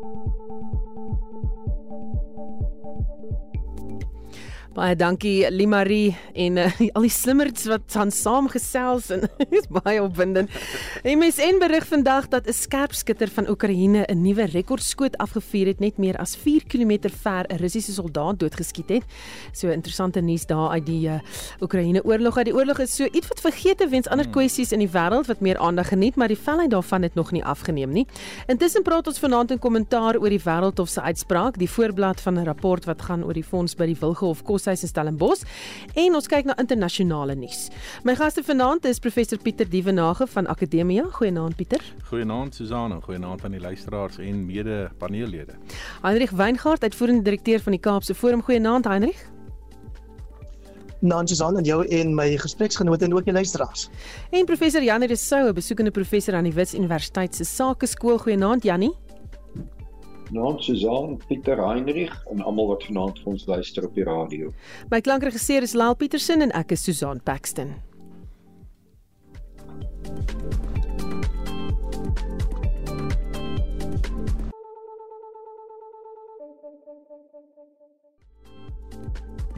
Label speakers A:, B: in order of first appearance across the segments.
A: Thank you. Baie dankie Limarie en uh, al die slimmerds wat aan saamgesels en is baie opwindend. MSN berig vandag dat 'n skerpskutter van Oekraïne 'n nuwe rekordskoot afgevuur het net meer as 4 km ver 'n Russiese soldaat doodgeskiet het. So interessante nuus daar uit die uh, Oekraïne oorlog. Die oorlog is so iets wat vergeete weens ander hmm. kwessies in die wêreld wat meer aandag geniet, maar die velheid daarvan het nog nie afgeneem nie. Intussen praat ons vanaand in kommentaar oor die wêreldhof se uitspraak, die voorblad van 'n rapport wat gaan oor die fonds by die Wilgehof kos Koshuis in Stellenbosch en ons kyk na internasionale nuus. My gaste vanaand is professor Pieter Dievenage van Akademia. Goeienaand Pieter.
B: Goeienaand Susanne, goeienaand aan die luisteraars en mede paneellede.
A: Heinrich Weingart, uitvoerende direkteur van die Kaapse Forum. Goeienaand Heinrich.
C: Naantjie aan jou en my gespreksgenote en ook die luisteraars.
A: En professor Janie de Sou, besoekende professor aan die Wits Universiteit se Sakeskool. Goeienaand Janie.
D: Naam Susan Pieter Heinrich en almal wat vanaand vir ons luister op die radio.
A: My klankregisseur is Laal Petersen en ek is Susan Paxton.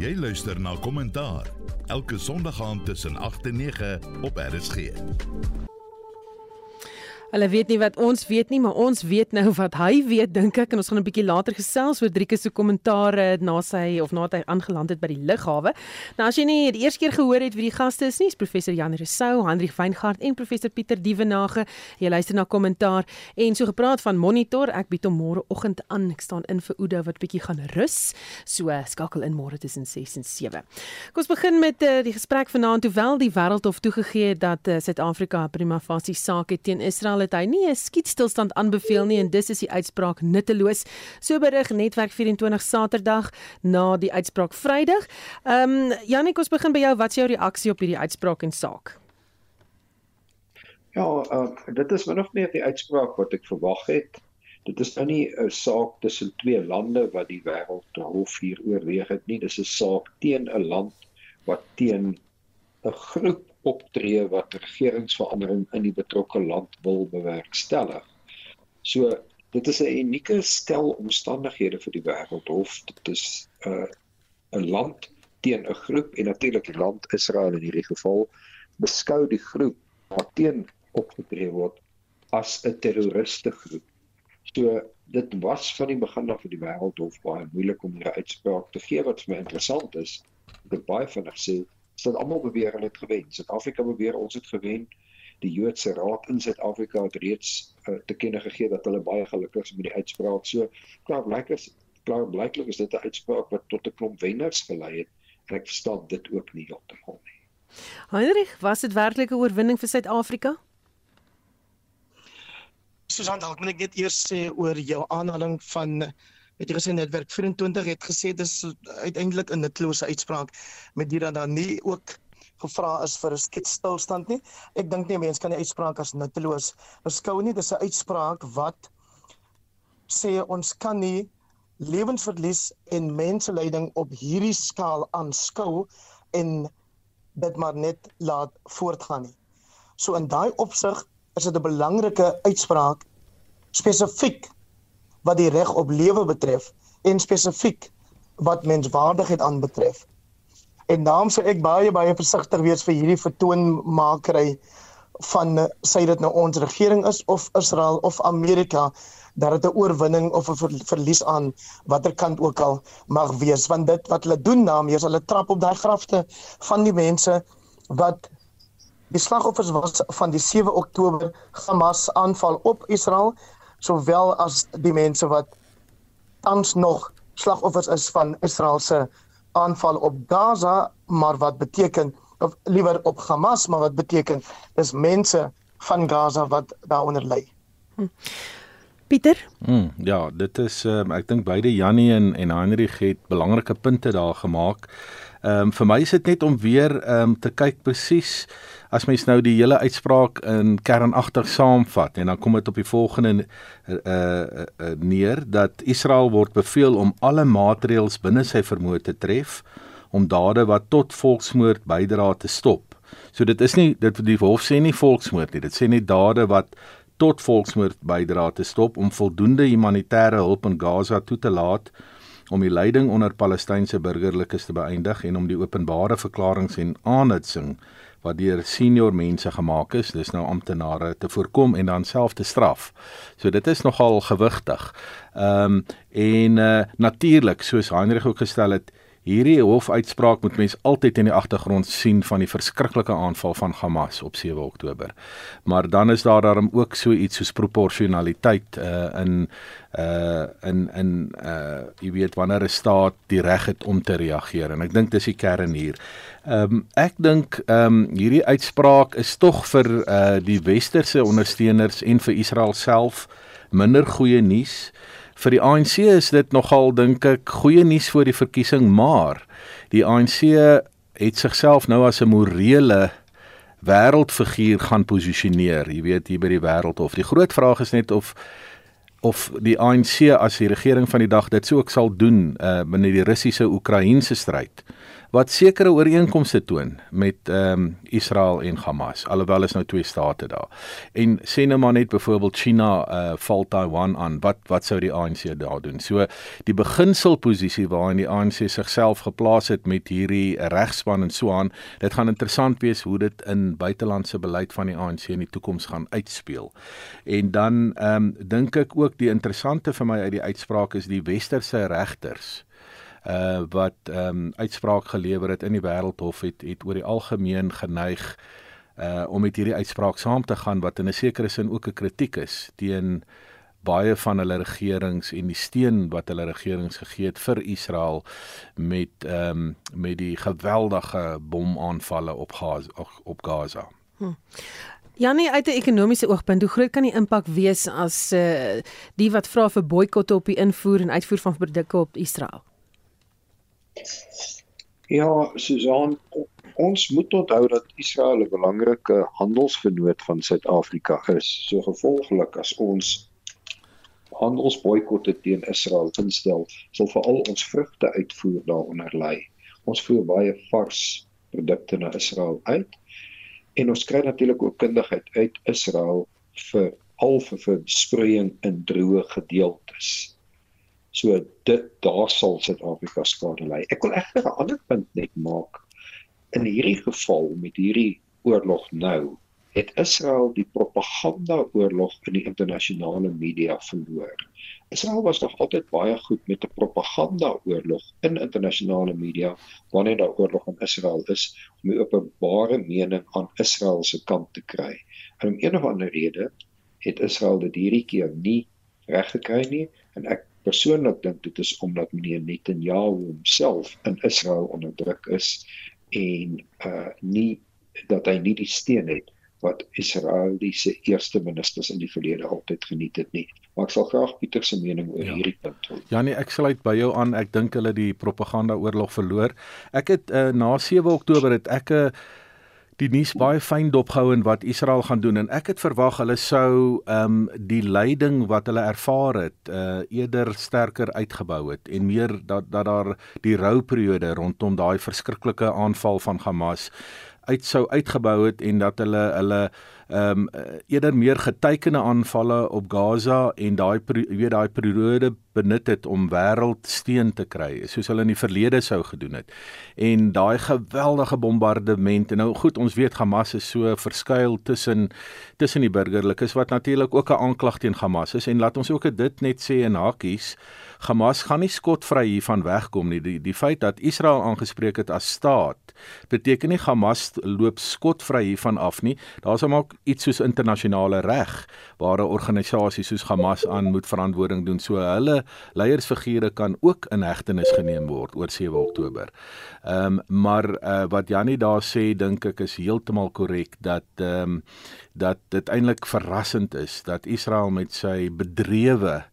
E: Jy luister na kommentaar elke Sondag aand tussen 8 en 9 op RSG.
A: Hulle weet nie wat ons weet nie, maar ons weet nou wat hy weet dink ek en ons gaan 'n bietjie later gesels oor Drieke se kommentare na sy of nadat hy aangeland het by die lughawe. Nou as jy nie die eerste keer gehoor het wie die gaste is nie, is professor Jan Resou, Hendrik Weingart en professor Pieter Dievenage. Jy luister na kommentaar en so gepraat van monitor. Ek bied hom môre oggend aan. Ek staan in vir Oudo wat bietjie gaan rus. So skakel in môre tussen 6 en 7. Kom ons begin met uh, die gesprek vanaand. Hoewel die wêreldhof toegegee het dat uh, Suid-Afrika prima facie saak het teen Israel het hy nie 'n skietstilstand aanbeveel nie en dis is die uitspraak nutteloos. So berig Netwerk 24 Saterdag na die uitspraak Vrydag. Ehm um, Janik, ons begin by jou. Wat is jou reaksie op hierdie uitspraak en saak?
D: Ja, uh, dit is min of meer die uitspraak wat ek verwag het. Dit is nou nie 'n saak tussen twee lande wat die wêreldhof hier oorweeg het nie. Dis 'n saak teen 'n land wat teen 'n groep optree wat regeringsverandering in die betrokke land wil bewerkstellig. So dit is 'n unieke stel omstandighede vir die wêreldhof. Dit is 'n uh, 'n land teen 'n groep en natuurlik die land Israel in hierdie geval beskou die groep wat teen opgetree word as 'n terroriste groep. So dit was van die begin af vir die wêreldhof baie moeilik om 'n uitspraak te gee wat vir my interessant is. Dit baie vinnig sê sit almal beweer hulle het gewen. Suid-Afrika beweer ons het gewen. Die Joodse Raad in Suid-Afrika het reeds uh, te kenne gegee dat hulle baie gelukkig is met die uitspraak. So klaar blyklik is klaar blyklik is dit 'n uitspraak wat tot 'n klomp wenners gelei het en ek verstaan dit ook nie heeltemal nie.
A: Heinrich, was dit werklik 'n oorwinning vir Suid-Afrika?
C: Susan, dalk moet ek net eers sê oor jou aanhaling van het jy gesê netwerk 24 het gesê dis uiteindelik 'n nutlose uitspraak met dit dat daar nie ook gevra is vir 'n sketstilstand nie. Ek dink nie mense kan die uitspraak as nutteloos beskou nie. Dis 'n uitspraak wat sê ons kan nie lewensverlies en menselyding op hierdie skaal aanskou en dit maar net laat voortgaan nie. So in daai opsig is dit 'n belangrike uitspraak spesifiek wat die reg op lewe betref en spesifiek wat menswaardigheid aanbetref. En daarom sou ek baie baie versigtig wees vir hierdie vertoonmakery van sy dit nou ons regering is of Israel of Amerika dat dit 'n oorwinning of 'n ver, verlies aan watter kant ook al mag wees want dit wat hulle doen daarmee is hulle trap op daai grafte van die mense wat die slagoffers was van die 7 Oktober Hamas aanval op Israel sowel as die mense wat tans nog slagoffers is van Israel se aanval op Gaza, maar wat beteken of liewer op Hamas, maar wat beteken dis mense van Gaza wat daaronder ly. Hm.
A: Pieter?
B: Mm, ja, dit is um, ek dink beide Jannie en en Heinrich het belangrike punte daar gemaak. Ehm um, vir my is dit net om weer ehm um, te kyk presies as mens nou die hele uitspraak in kernagtig saamvat en dan kom dit op die volgende uh, uh, uh, neer dat Israel word beveel om alle maatreëls binne sy vermoë te tref om dade wat tot volksmoord bydra te stop. So dit is nie dit die hof sê nie volksmoord nie, dit sê net dade wat tot volksmoord bydra te stop om voldoende humanitêre hulp in Gaza toe te laat om die lyding onder Palestynse burgerlikes te beëindig en om die openbare verklaringe en aanhitsing wat deur senior mense gemaak is, dis nou amptenare te voorkom en dan self te straf. So dit is nogal gewigtig. Ehm um, en uh, natuurlik soos Heinrich ook gestel het, hierdie hofuitspraak moet mens altyd in die agtergrond sien van die verskriklike aanval van Hamas op 7 Oktober. Maar dan is daar daarom ook so iets soos proporsionaliteit uh in uh in in uh jy weet wanneer 'n staat die reg het om te reageer en ek dink dis die kern hier. Ehm um, ek dink ehm um, hierdie uitspraak is tog vir uh die westerse ondersteuners en vir Israel self minder goeie nuus. Vir die ANC is dit nogal dink ek goeie nuus vir die verkiesing, maar die ANC het sigself nou as 'n morele wêreldfiguur gaan posisioneer, jy weet hier by die wêreldhof. Die groot vraag is net of of die ANC as die regering van die dag dit sou ook sal doen uh binne die Russiese Oekraïense stryd. Wat sekere ooreenkomste toon met ehm um, Israel en Hamas alhoewel is nou twee state daar. En sê nou maar net byvoorbeeld China uh val Taiwan aan. Wat wat sou die ANC daar doen? So die beginselposisie waarin die ANC sigself geplaas het met hierdie regspan en so aan, dit gaan interessant wees hoe dit in buitelandse beleid van die ANC in die toekoms gaan uitspeel. En dan ehm um, dink ek ook die interessante vir my uit die uitspraak is die westerse regters uh wat ehm um, uitspraak gelewer het in die wêreldhof het het oor die algemeen geneig uh om met hierdie uitspraak saam te gaan wat in 'n sekere sin ook 'n kritiek is teen baie van hulle regerings en die steun wat hulle regerings gegee het vir Israel met ehm um, met die geweldige bomaanvalle op Gaza op Gaza. Hm.
A: Janie uit 'n ekonomiese oogpunt, hoe groot kan die impak wees as uh die wat vra vir boikotte op die invoer en uitvoer van produkte op Israel?
D: Ja, Susan, ons moet onthou dat Israel 'n belangrike handelsvernoot van Suid-Afrika is. So gevolglik as ons handelsboikotte teen Israel instel, sal veral ons vrugte uitvoer daaronder lê. Ons voer baie vars produkte na Israel uit en ons kry natuurlik ook kundigheid uit Israel vir halfe vir besproeiing in droë gedeeltes. So dit daar sal Suid-Afrika skade ly. Ek wil egter 'n ander punt net maak. In hierdie geval met hierdie oorlog nou, het Israel die propaganda oorlog in die internasionale media verloor. Israel was nog altyd baie goed met 'n propaganda oorlog in internasionale media wanneer daar oorlog in Israel is om die openbare mening aan Israel se kant te kry. En om een of ander rede het Israel dit hierdie keer nie reg gekry nie en ek persoonlik dink dit is omdat meneer Netanyahu homself in Israel onderdruk is en uh nie dat hy nie die steun het wat Israeliese eerste ministers in die verlede altyd geniet het nie. Maar ek sal graag Pieter se mening oor ja. hierdie punt hoor.
B: Ja nee, ek sluit by jou aan. Ek dink hulle die propaganda oorlog verloor. Ek het uh, na 7 Oktober het ek 'n uh, die nuus baie fyn dopgehou en wat Israel gaan doen. En ek het verwag hulle sou ehm um, die lyding wat hulle ervaar het uh eerder sterker uitgebou het en meer dat dat daar die rouperiode rondom daai verskriklike aanval van Hamas uit sou uitgebou het en dat hulle hulle ehm um, eerder meer getekende aanvalle op Gaza en daai weet daai periode benut het om wêreldsteen te kry soos hulle in die verlede sou gedoen het. En daai geweldige bombardement en nou goed ons weet Hamas is so verskuil tussen tussen die burgerlikes wat natuurlik ook 'n aanklag teen Hamas is en laat ons ook dit net sê in hakies Hamas gaan nie skotvry hiervan wegkom nie. Die die feit dat Israel aangespreek het as staat beteken nie Hamas loop skotvry hiervan af nie. Daar's hom ook iets soos internasionale reg waar 'n organisasie soos Hamas aan moet verantwoording doen. So hulle leiersfigure kan ook in hegtenis geneem word oor 7 Oktober. Ehm um, maar uh, wat Jannie daar sê dink ek is heeltemal korrek dat ehm um, dat dit eintlik verrassend is dat Israel met sy bedrewe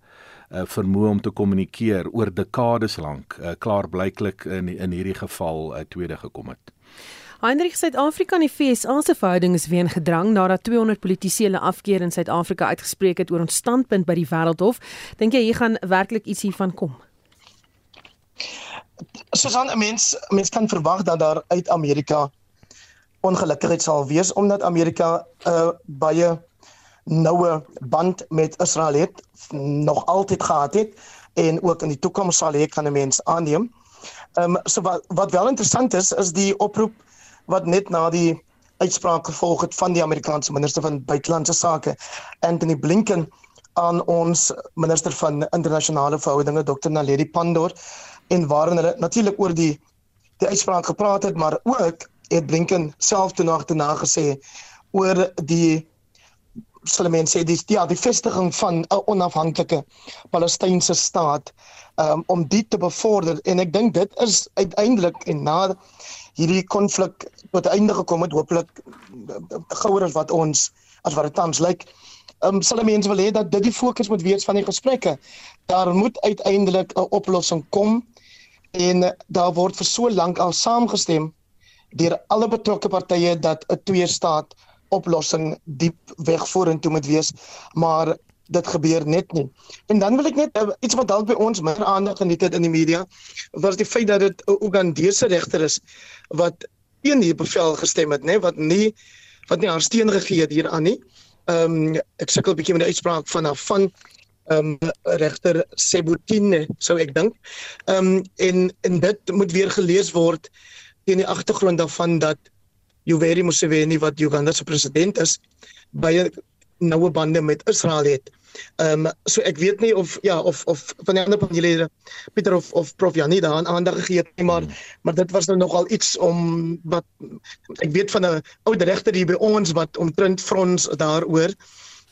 B: uh, vermoë om te kommunikeer oor dekades lank uh, klaar blyklik in in hierdie geval uh, tweede gekom het.
A: Heinrich Suid-Afrika en die FSA se verhouding is weer in gedrang nadat 200 politici hulle afkeer in Suid-Afrika uitgespreek het oor ons standpunt by die Wêreldhof. Dink jy hier gaan werklik iets hiervan kom?
C: Susan, mens mens kan verwag dat daar uit Amerika ongelukkigheid sal wees omdat Amerika 'n uh, baie noue band met Israel het, nog altyd gehad het en ook in die toekoms sal hê kan 'n mens aanneem. Ehm um, so wat wat wel interessant is is die oproep wat net na die uitspraak gevolg het van die Amerikaanse minister van buitelandse sake Anthony Blinken aan ons minister van internasionale verhoudinge Dr Naledi Pandor en waarin hulle natuurlik oor die die uitspraak gepraat het maar ook het Blinken self toe nog daarna gesê oor die sal mense sê dis ja die vestiging van 'n onafhanklike Palestynse staat um, om dit te bevorder. En ek dink dit is uiteindelik en na hierdie konflik tot einde gekom het hopelik gouer as wat ons as wat dit tans lyk um, sal mense wil hê dat dit die fokus moet wees van die gesprekke. Daar moet uiteindelik 'n oplossing kom en daar word vir so lank al saamgestem deur alle betrokke partye dat 'n twee staat oplossing diep weg vorentoe moet wees, maar dit gebeur net nie. En dan wil ek net uh, iets wat dalk by ons meer aandag geniet het in die media, was die feit dat dit 'n Ugandese regter is wat teen hier bevel gestem het, nê, wat nie wat nie haar steun gegee het hieraan nie. Ehm um, ek sukkel 'n bietjie met die uitspraak van haar van ehm um, regter Sebutine, sou ek dink. Ehm um, en en dit moet weer gelees word teen die agtergrond daarvan dat Yoweri Museveni wat Uganda se president is baie noue bande met Israel het. Ehm um, so ek weet nie of ja of of van die ander panelede Pieter of of Prof Janie daaraan aandag gegee het nie maar hmm. maar dit was nou nogal iets om wat ek weet van 'n ouer regter hier by ons wat omtrent frons daaroor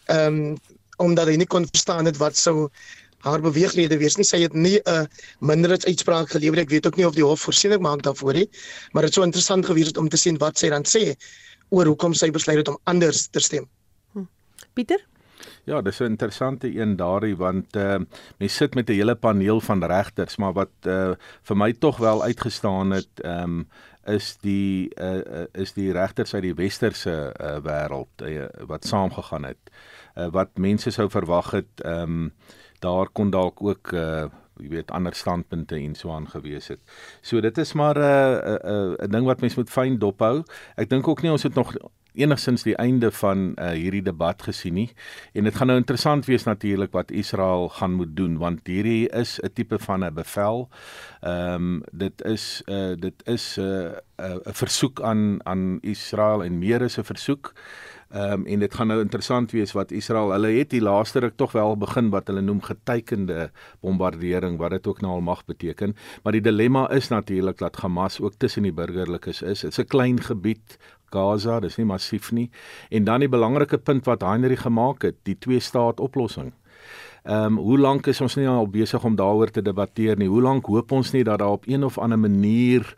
C: ehm um, omdat hy nie kon verstaan het wat sou haar beweeglede wees nie. Sy het nie 'n uh, minderheidsuitspraak gelewer. Ek weet ook nie of die hof voorsiening maak daarvoor nie, maar dit sou interessant gewees het om te sien wat sy dan sê oor hoekom sy besluit het om anders te stem.
A: Hm. Pieter
B: Ja, dis 'n interessante een daardie want uh mens sit met 'n hele paneel van regters, maar wat uh vir my tog wel uitgestaan het, ehm um, is die uh is die regters uit die westerse uh wêreld uh, wat saamgegaan het. Uh wat mense sou verwag het, ehm um, daar kon dalk ook uh jy weet ander standpunte en so aan gewees het. So dit is maar 'n uh, 'n uh, 'n ding wat mens moet fyn dophou. Ek dink ook nie ons het nog enigsins die einde van uh, hierdie debat gesien nie. En dit gaan nou interessant wees natuurlik wat Israel gaan moet doen want hierdie is 'n tipe van 'n bevel. Ehm um, dit is uh, dit is 'n uh, 'n uh, versoek aan aan Israel en meer is 'n versoek. Ehm um, en dit gaan nou interessant wees wat Israel, hulle het die laaste ruk tog wel begin wat hulle noem getekende bombardering wat dit ook nou al mag beteken, maar die dilemma is natuurlik dat Hamas ook tussen die burgerlikes is. Dit's 'n klein gebied Gaza, dis nie massief nie. En dan die belangrike punt wat Heinrich gemaak het, die twee staat oplossing. Ehm um, hoe lank is ons nie al besig om daaroor te debatteer nie? Hoe lank hoop ons nie dat daar op een of ander manier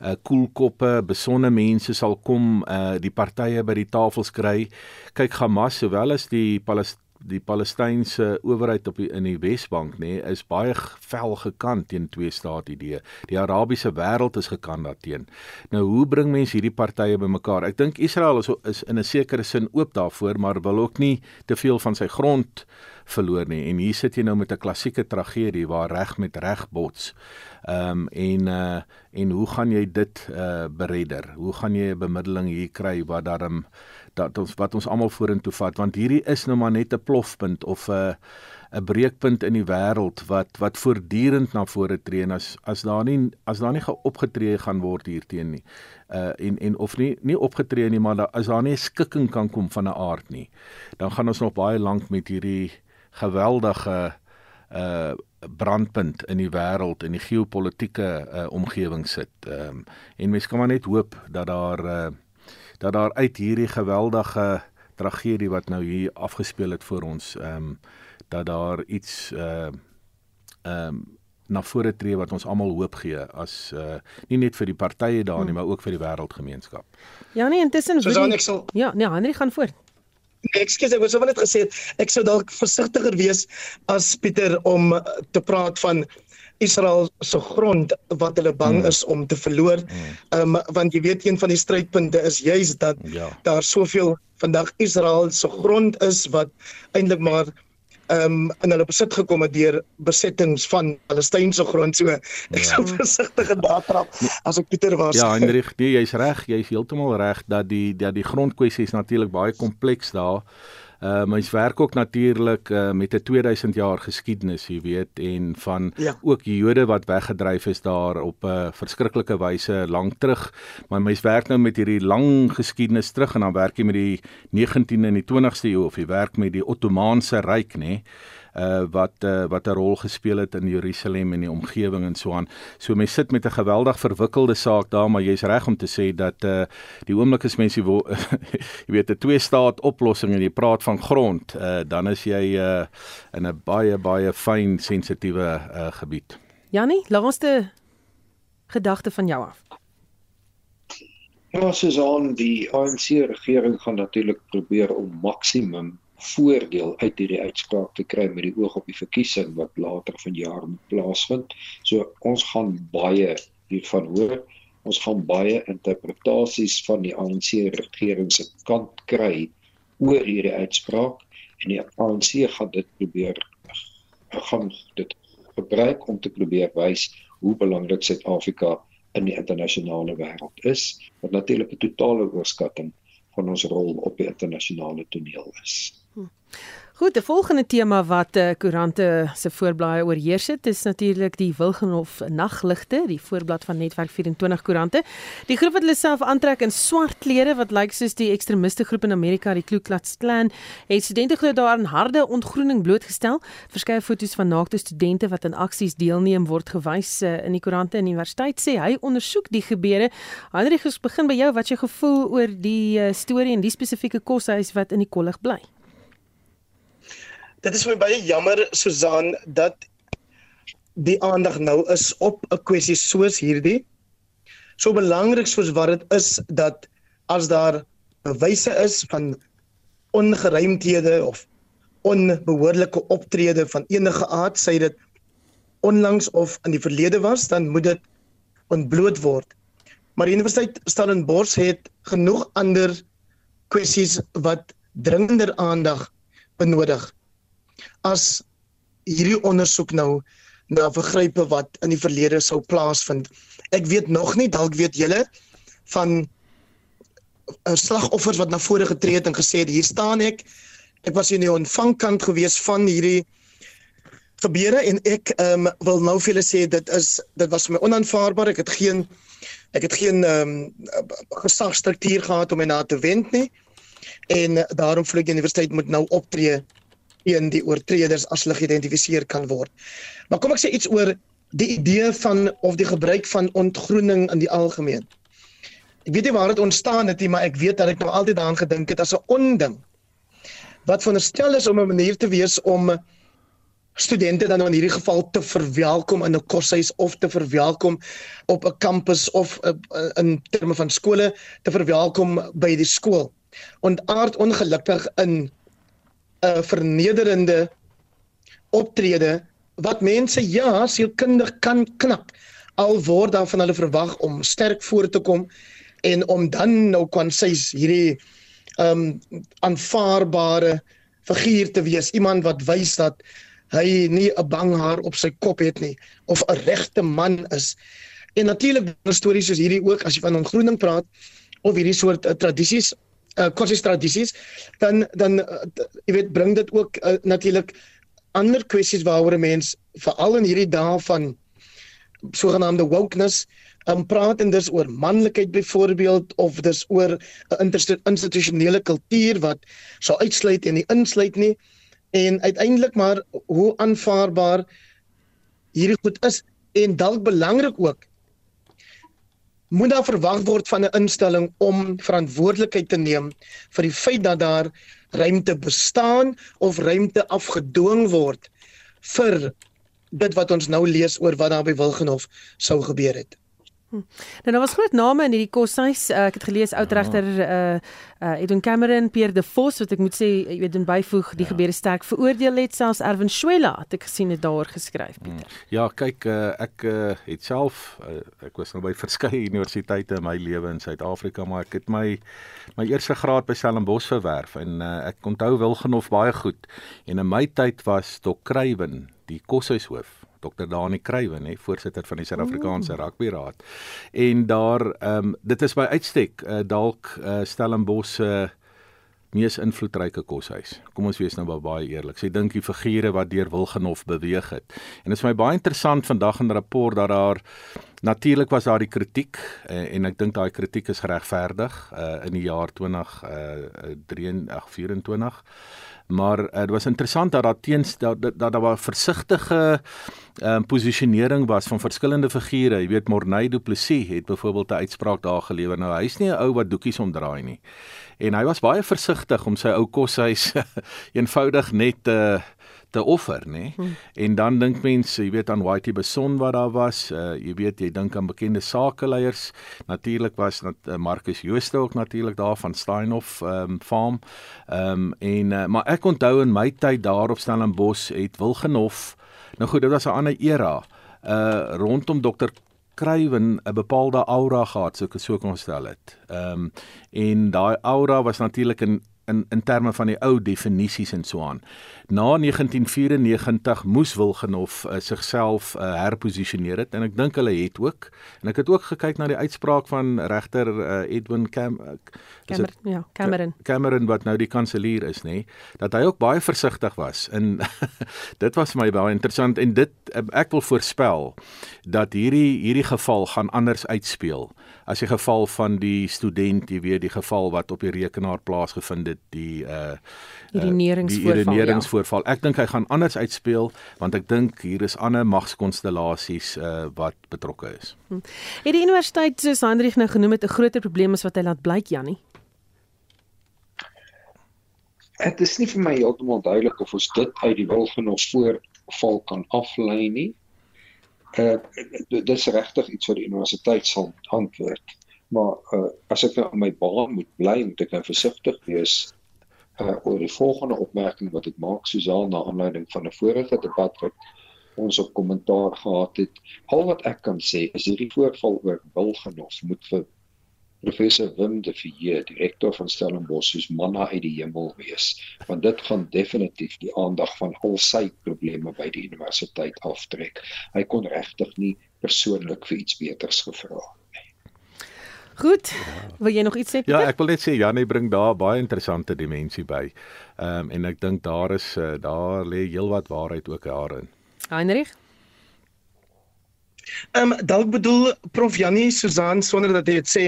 B: uh koelkoppe, besonde mense sal kom uh die partye by die tafels kry. Kyk Hamas sowel as die Palestyn die Palestynse owerheid op die, in die Wesbank nê nee, is baie vel gekant teen twee staat idee. Die Arabiese wêreld is gekant daarteen. Nou hoe bring mense hierdie partye bymekaar? Ek dink Israel is is in 'n sekere sin oop daarvoor, maar wil ook nie te veel van sy grond verloor nie. En hier sit jy nou met 'n klassieke tragedie waar reg met reg bots. Ehm um, en uh en hoe gaan jy dit uh beredder? Hoe gaan jy 'n bemiddeling hier kry wat daarom dat ons wat ons almal vorentoe vat want hierdie is nou maar net 'n plofpunt of 'n 'n breekpunt in die wêreld wat wat voortdurend na vore tree en as as daar nie as daar nie geopgetree gaan word hierteen nie. Uh en en of nie nie opgetree nie maar da, as daar nie skikking kan kom van 'n aard nie. Dan gaan ons nog baie lank met hierdie geweldige uh brandpunt in die wêreld in die geopolitiese uh, omgewing sit. Ehm um, en mens kan maar net hoop dat daar uh dat daar uit hierdie geweldige tragedie wat nou hier afgespeel het vir ons ehm um, dat daar iets uh ehm um, na vore tree wat ons almal hoop gee as uh nie net vir die partye daar nie, hmm. maar ook vir die wêreldgemeenskap.
A: Ja nee, intussen
C: so dan ek sal
A: Ja, nee, Henry gaan voort.
C: Ekskuus, ek wou sou net gesê ek sou dalk versigtiger wees as Pieter om te praat van Israel se grond wat hulle bang mm. is om te verloor. Ehm mm. um, want jy weet een van die strydpunte is juis dat ja. daar soveel vandag Israel se grond is wat eintlik maar ehm um, in hulle besit gekom het deur besettings van Palestynse grond. So ek ja. sou versigtig en daar trap as ek Pieter was.
B: Ja, Hendrik, nee, jy's reg, jy's heeltemal reg dat die dat die grondkwessie is natuurlik baie kompleks daar. Uh mens werk ook natuurlik uh, met 'n 2000 jaar geskiedenis, jy weet, en van ja. ook Jode wat weggedryf is daar op 'n uh, verskriklike wyse lank terug. Maar mens werk nou met hierdie lang geskiedenis terug en dan werk jy met die 19de en die 20ste eeu of jy werk met die Ottomaanse ryk, nê? Nee? Uh wat uh, wat 'n rol gespeel het in Jerusalem en die omgewing en so aan. So mense sit met 'n geweldig verwikkelde saak daar, maar jy's reg om te sê dat uh die oomblik as mense wil jy weet 'n twee staat oplossing en jy praat van grond, uh dan is jy uh in 'n baie baie fyn sensitiewe uh gebied.
A: Jannie, laaste gedagte van jou af.
D: Ja, soos aan die ANC regering gaan natuurlik probeer om maksimum voordeel uit hierdie uitspraak te kry met die oog op die verkiesing wat later vanjaar moet plaasvind. So ons gaan baie hiervan hoor. Ons gaan baie interpretasies van die ANC regering se kant kry oor hierdie uitspraak en die ANC gaan dit probeer gaan dit gebruik om te probeer wys hoe belangrik Suid-Afrika in die internasionale wêreld is. Wat natuurlik 'n totale oorskatting van ons rol op die internasionale toneel is.
A: Goed, die volgende tema wat die uh, koerante se voorblaaie oorheers het, is natuurlik die Wilgenhof nagligte, die voorblad van Netwerk 24 koerante. Die groep wat hulle self aantrek in swart klere wat lyk soos die ekstremiste groep in Amerika, die Ku Klux Klan, het studente glo daar 'n harde ontgroening blootgestel. Verskeie foto's van naakte studente wat aan aksies deelneem word gewys uh, in die koerante en universiteit sê hy ondersoek die gebeure. Heinrich, ons begin by jou. Wat jy gevoel oor die uh, storie en die spesifieke koshuis wat in die kollig bly?
C: Dit is vir my baie jammer Susan dat die aandag nou is op 'n kwessie soos hierdie. So belangrik soos wat dit is dat as daar bewyse is van ongeruimthede of onbehoorlike optrede van enige aard, sê dit onlangs of in die verlede was, dan moet dit ontbloot word. Maar die Universiteit Stellenbosch het genoeg ander kwessies wat dringender aandag benodig as hierdie ondersoek nou na vergrype wat in die verlede sou plaasvind. Ek weet nog nie, dalk weet julle van 'n eh, slagoffers wat na vore getree het en gesê het hier staan ek. Ek was in die ontvangkant gewees van hierdie gebeure en ek um, wil nou vir julle sê dit is dit was vir my onaanvaarbaar. Ek het geen ek het geen ehm um, gesagstruktuur gehad om my na te wend nie. En daarom vlug die universiteit moet nou optree teen die oortreders as hulle geïdentifiseer kan word. Maar kom ek sê iets oor die idee van of die gebruik van ontgroening in die algemeen. Ek weet nie waar dit ontstaan het nie, maar ek weet dat ek nou altyd daaraan gedink het as 'n onding wat veronderstel is om 'n manier te wees om studente dan in hierdie geval te verwelkom in 'n koshuis of te verwelkom op 'n kampus of uh, in terme van skole te verwelkom by die skool. Ontaard ongelukkig in 'n vernederende optrede wat mense ja sielkundig kan knap al word dan van hulle verwag om sterk voor te kom en om dan nou kan sê hierdie um aanvaarbare figuur te wees. Iemand wat wys dat hy nie 'n bang haar op sy kop het nie of 'n regte man is. En natuurlik stories soos hierdie ook as jy van ongroening praat of hierdie soort uh, tradisies uh, kursus tradisies dan dan uh, jy weet bring dit ook uh, natuurlik ander kwessies waaroor 'n mens veral in hierdie dae van sogenaamde wokeness um, praat en dis oor manlikheid byvoorbeeld of dis oor 'n institusionele kultuur wat sou uitsluit en nie insluit nie. En uiteindelik maar hoe aanvaarbaar hierdie goed is en dalk belangrik ook moet daar verwag word van 'n instelling om verantwoordelikheid te neem vir die feit dat daar ruimte bestaan of ruimte afgedwing word vir dit wat ons nou lees oor wat daar by Wilgenhof sou gebeur het.
A: Hm. Nou daar was groot name in hierdie koshuis. Uh, ek het gelees oudregter uh uh Edwin Cameron, Pierre De Vos wat ek moet sê, jy weet, in byvoeg die ja. gebeure sterk veroordeel het selfs Erwin Schuella het ek gesien het daaroor geskryf, Pieter.
B: Mm. Ja, kyk uh, ek uh, het self uh, ek was nou by verskeie universiteite in my lewe in Suid-Afrika, maar ek het my my eerste graad by Stellenbosch verwerf en uh, ek onthou Wilgenhof baie goed. En in my tyd was Dr. Kruiven die koshuishoof Dr. Dani Kruiven, hè, voorsitter van die Suid-Afrikaanse mm. Rugby Raad. En daar ehm um, dit is by uitstek uh, dalk uh, Stellenbosch se uh, mees invloedryke koshuis. Kom ons wees nou baie eerlik. Sy dink die figure wat deur Wilgenhof beweeg het. En dit is my baie interessant vandag in 'n rapport dat daar natuurlik was daar die kritiek uh, en ek dink daai kritiek is geregverdig uh, in die jaar 20 uh, 23 24 maar uh, dit was interessant dat daar teens dat dat daar was versigtige ehm um, posisionering was van verskillende figure. Jy weet Morney Du Plessis het byvoorbeeld 'n uitspraak daar gelewer. Nou hy's nie 'n ou wat doekies omdraai nie. En hy was baie versigtig om sy ou koshuis eenvoudig net te uh, te offer, nê? Hmm. En dan dink mense, jy weet aan Whitey Beson wat daar was, uh, jy weet jy dink aan bekende sakeleiers. Natuurlik was dat uh, Marcus Jooste ook natuurlik daar van Steinhof um, farm. Ehm um, en uh, maar ek onthou in my tyd daar op Stellenbosch het Wilgenhof Nou goed, dit was 'n ander era. Uh rondom Dr Kruiven 'n bepaalde aura gehad, so ek sou kon stel dit. Ehm um, en daai aura was natuurlik in in in terme van die ou definisies en so aan. Na 1994 moes Wilgenhof uh, sigself uh, herposisioneer het en ek dink hulle het ook en ek het ook gekyk na die uitspraak van regter uh, Edwin Cam uh,
A: Cameron, het, ja, Cameron.
B: Cameron wat nou die kanselier is, nê, dat hy ook baie versigtig was. En dit was my baie interessant en dit ek wil voorspel dat hierdie hierdie geval gaan anders uitspeel as die geval van die student, jy weet, die geval wat op die rekenaar plaasgevind het, die uh
A: ireneringsvoorval.
B: Ja. Ek dink hy gaan anders uitspeel want ek dink hier is ander magskonstellasies uh wat betrokke is.
A: Hm. Het die universiteit soos Hendrik nou genoem het 'n groter probleem as wat hy laat blyk, Jannie?
D: Dit is nie vir my heeltemal duidelik of ons dit uit die wil van ons voorval kan aflei nie uh, dit is regtig iets wat die universiteit sal antwoord. Maar uh, as ek nou aan my baan moet bly, moet ek nou versigtig wees uh, oor die volgende opmerking wat ek maak Susan na aanleiding van 'n vorige debat wat ons op kommentaar gehad het. Al wat ek kan sê is hierdie voorval oor Wilgenhof moet vir professor Wim de Villiers, direkteur van Stellenbosch, soos manna uit die hemel wees, want dit gaan definitief die aandag van al sy probleme by die universiteit aftrek. Hy kon regtig nie persoonlik vir iets beters gevra nie.
A: Goed. Wil jy nog iets sê?
B: Pieter? Ja, ek wil net sê Janie bring daar baie interessante dimensie by. Ehm um, en ek dink daar is uh, daar lê heelwat waarheid ook daarin.
A: Heinrich
C: Ehm um, dalk bedoel Prof Janie Susan sonder dat hy dit sê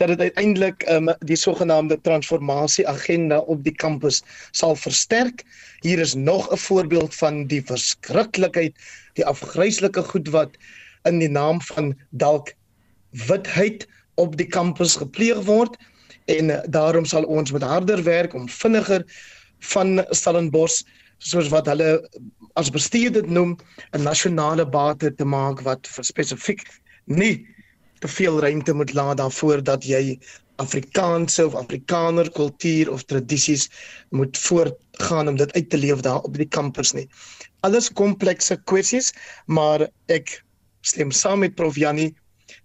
C: dat dit uiteindelik ehm um, die sogenaamde transformasie agenda op die kampus sal versterk. Hier is nog 'n voorbeeld van die verskriklikheid, die afgryslike goed wat in die naam van dalk witheid op die kampus gepleeg word en uh, daarom sal ons met harder werk om vinniger van Stellenbosch soos wat hulle as bestuur dit noem 'n nasionale bate te maak wat spesifiek nie te veel ruimte moet laat daarvoor dat jy Afrikaanse of Afrikaner kultuur of tradisies moet voortgaan om dit uit te leef daar op die kampus nie. Alles komplekse kwessies, maar ek stem saam met Prof Jannie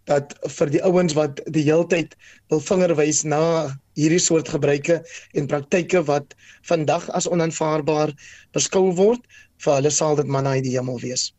C: dat vir die ouens wat die heeltyd wil vingerwys na hierdie soort gebruike en praktyke wat vandag as onaanvaarbaar beskou word, vir hulle sal dit maar na die hemel wees.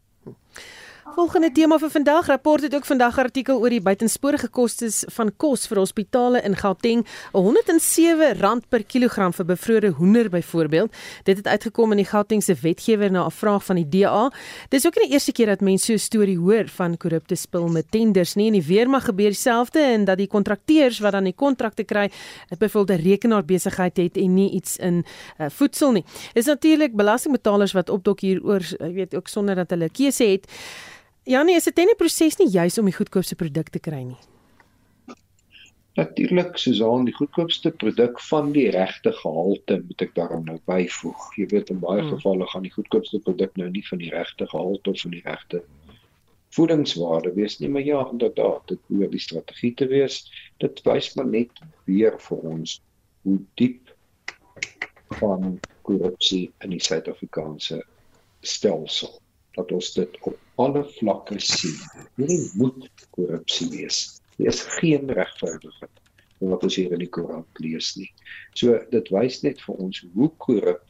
A: Volgende tema vir vandag. Rapport het ook vandag artikel oor die buitensporige kostes van kos vir hospitale in Gauteng. 107 rand per kilogram vir bevrore hoender byvoorbeeld. Dit het uitgekom in die Gautengse wetgewer na 'n vraag van die DA. Dis ook nie die eerste keer dat mense so 'n storie hoor van korrupte spil met tenders nie. In die weermag gebeur dieselfde en dat die kontrakteurs wat dan die kontrakte kry, byvoorbeeld 'n rekenaar besigheid het en nie iets in uh, voedsel nie. Dis natuurlik belastingbetalers wat opdok hieroor, jy weet, ook sonder dat hulle keuse het. Janie, is dit 'n proses nie juis om die goedkoopste produk te kry nie?
D: Natuurlik, Susan, die goedkoopste produk van die regte gehalte moet ek daarom nou byvoeg. Jy weet in baie hmm. gevalle gaan die goedkoopste produk nou nie van die regte gehalte of van die regte voedingswaarde wees nie, maar ja, inderdaad, dit behoort die strategie te wees. Dit wys maar net weer vir ons hoe diep van korrupsie in die Suid-Afrikaanse stelsel dat ons dit op alle vlakke sien. Hierdie moet korrupsie wees. Daar is geen regverdigheid wat ons hier in die Koran lees nie. So dit wys net vir ons hoe korrup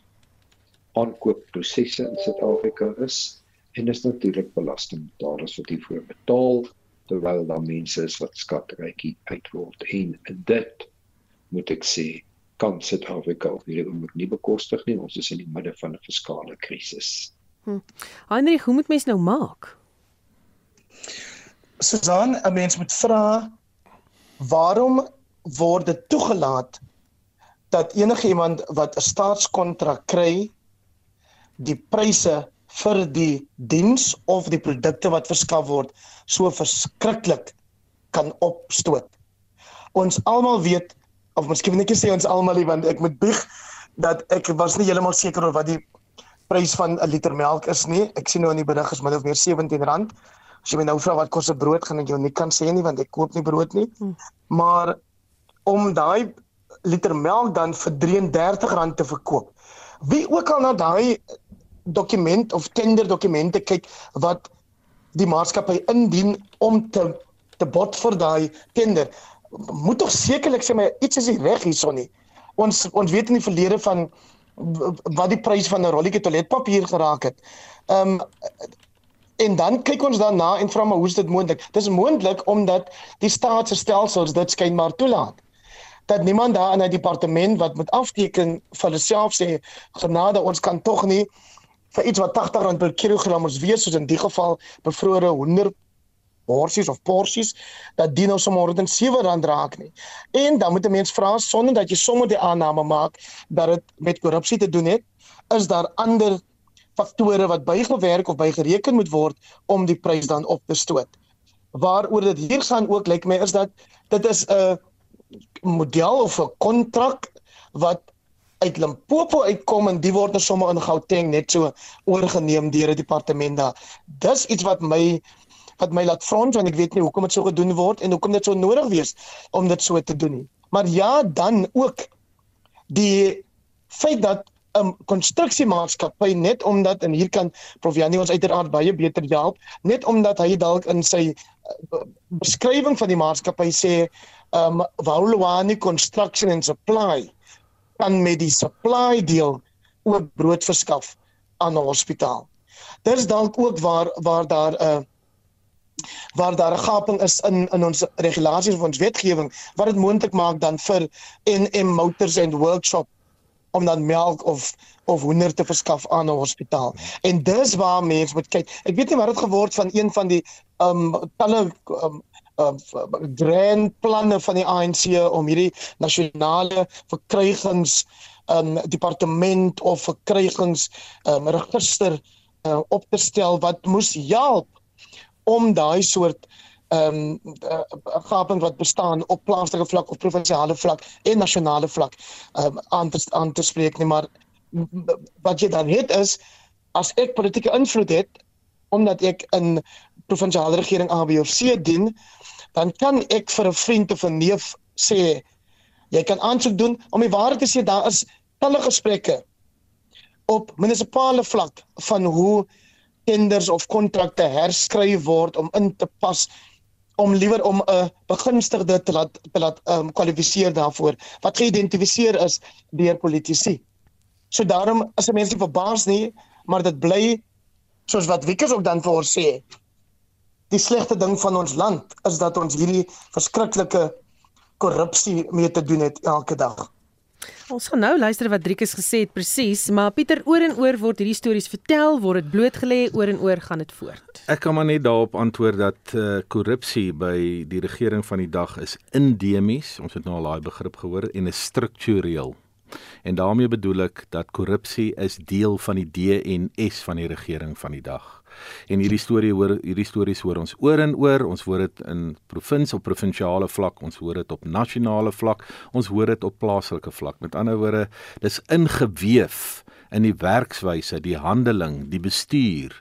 D: aankoopprosesse in Suid-Afrika is en dis natuurlik belastingbetalers wat hiervoor betaal terwyl daar mense is wat skatrykie uitword en dit moet ek sê kan Suid-Afrika op hierdie oomblik nie bekostig nie. Ons is in die midde van 'n fiskale krisis.
A: Hm. Heinrich, hoe moet mens nou maak?
C: Susan, 'n mens moet vra waarom word dit toegelaat dat enigiemand wat 'n staatskontrak kry die pryse vir die diens of die produkte wat verskaf word so verskriklik kan opstoot. Ons almal weet of miskien net sê ons almal want ek moet bieg dat ek was nie heeltemal seker oor wat die prys van 'n liter melk is nie. Ek sien nou in die berig is min of meer R17. As jy my nou vra wat kos 'n brood gaan ek jou nie kan sê nie want ek koop nie brood nie. Hmm. Maar om daai liter melk dan vir R33 te verkoop. Wie ook al na daai dokument of tender dokumente kyk wat die maatskappy indien om te te bot vir daai tender moet tog sekerlik sê my iets is nie reg hierson nie. Ons ons weet in die verlede van wat die prys van 'n rolletjie toiletpapier geraak het. Ehm um, en dan kyk ons daarna en vra maar hoe is dit moontlik? Dis moontlik omdat die staat se stelsels dit skynbaar toelaat dat niemand daar in 'n departement wat met afteken vir hulle self sê genade ons kan tog nie vir iets wat R80 per kilogram ons weer soos in die geval bevrore 100 horsies of porsies dat die nou sommer R107 raak nie. En dan moet 'n mens vra sonder dat jy sommer die aanname maak dat dit met korrupsie te doen het, is daar ander faktore wat bygewerk of bygereken moet word om die prys dan op te stoot. Waaroor dit hier gaan ook lyk like my is dat dit is 'n model of 'n kontrak wat uit Limpopo uitkom en die word nou sommer in Gauteng net so oorgeneem deur 'n departement daar. Dis iets wat my wat my laat front want ek weet nie hoekom dit so gedoen word en hoekom dit so nodig wees om dit so te doen nie. Maar ja, dan ook die feit dat 'n um, konstruksiemaatskappy net omdat en hier kan Prof Janie ons uiteraard baie beter help, net omdat hy dalk in sy uh, beskrywing van die maatskappy sê um Waulwani Construction and Supply kan met die supply deel ook brood verskaf aan 'n hospitaal. Dis dalk ook waar waar daar 'n uh, waar daar 'n gaping is in in ons regulasies of ons wetgewing wat dit moontlik maak dan vir NM Motors and Workshop om dan melk of of hoender te verskaf aan 'n hospitaal. En dis waar mense moet kyk. Ek weet nie wat dit geword van een van die um talle um uh, grand planne van die ANC om hierdie nasionale verkrygings um departement of verkrygings um register uh, op te stel wat moes help om daai soort ehm um, uh, gaping wat bestaan op plaaslike vlak of provinsiale vlak en nasionale vlak ehm um, aan te aan te spreek nie maar wat jy dan het is as ek politieke invloed het omdat ek in provinsiale regering A B of C dien dan kan ek vir 'n vriend of 'n neef sê jy kan aansoek doen om die waarheid te sê daar is talle gesprekke op munisipale vlak van hoe tenders of kontrakte herskryf word om in te pas om liewer om 'n begunstigde te laat te laat um, kwalifiseer daarvoor wat geïdentifiseer is deur politici. So daarom as 'n mens nie verbaas nie, maar dit bly soos wat Wiekers ook dan vir ons sê, die slegste ding van ons land is dat ons hierdie verskriklike korrupsie mee te doen het elke dag.
A: Ons gaan nou luister wat Driekus gesê het presies, maar Pieter oor en oor word hierdie stories vertel, word dit blootgelê, oor en oor gaan dit voort.
B: Ek kan maar net daarop antwoord dat uh, korrupsie by die regering van die dag is endemies, ons het nou al daai begrip gehoor en is struktureel. En daarmee bedoel ek dat korrupsie is deel van die DNS van die regering van die dag. En hierdie storie hoor hierdie stories hoor ons oor en oor. Ons hoor dit in provinsie op provinsiale vlak, ons hoor dit op nasionale vlak, ons hoor dit op plaaslike vlak. Met ander woorde, dis ingeweef in die werkswyse, die handeling, die bestuur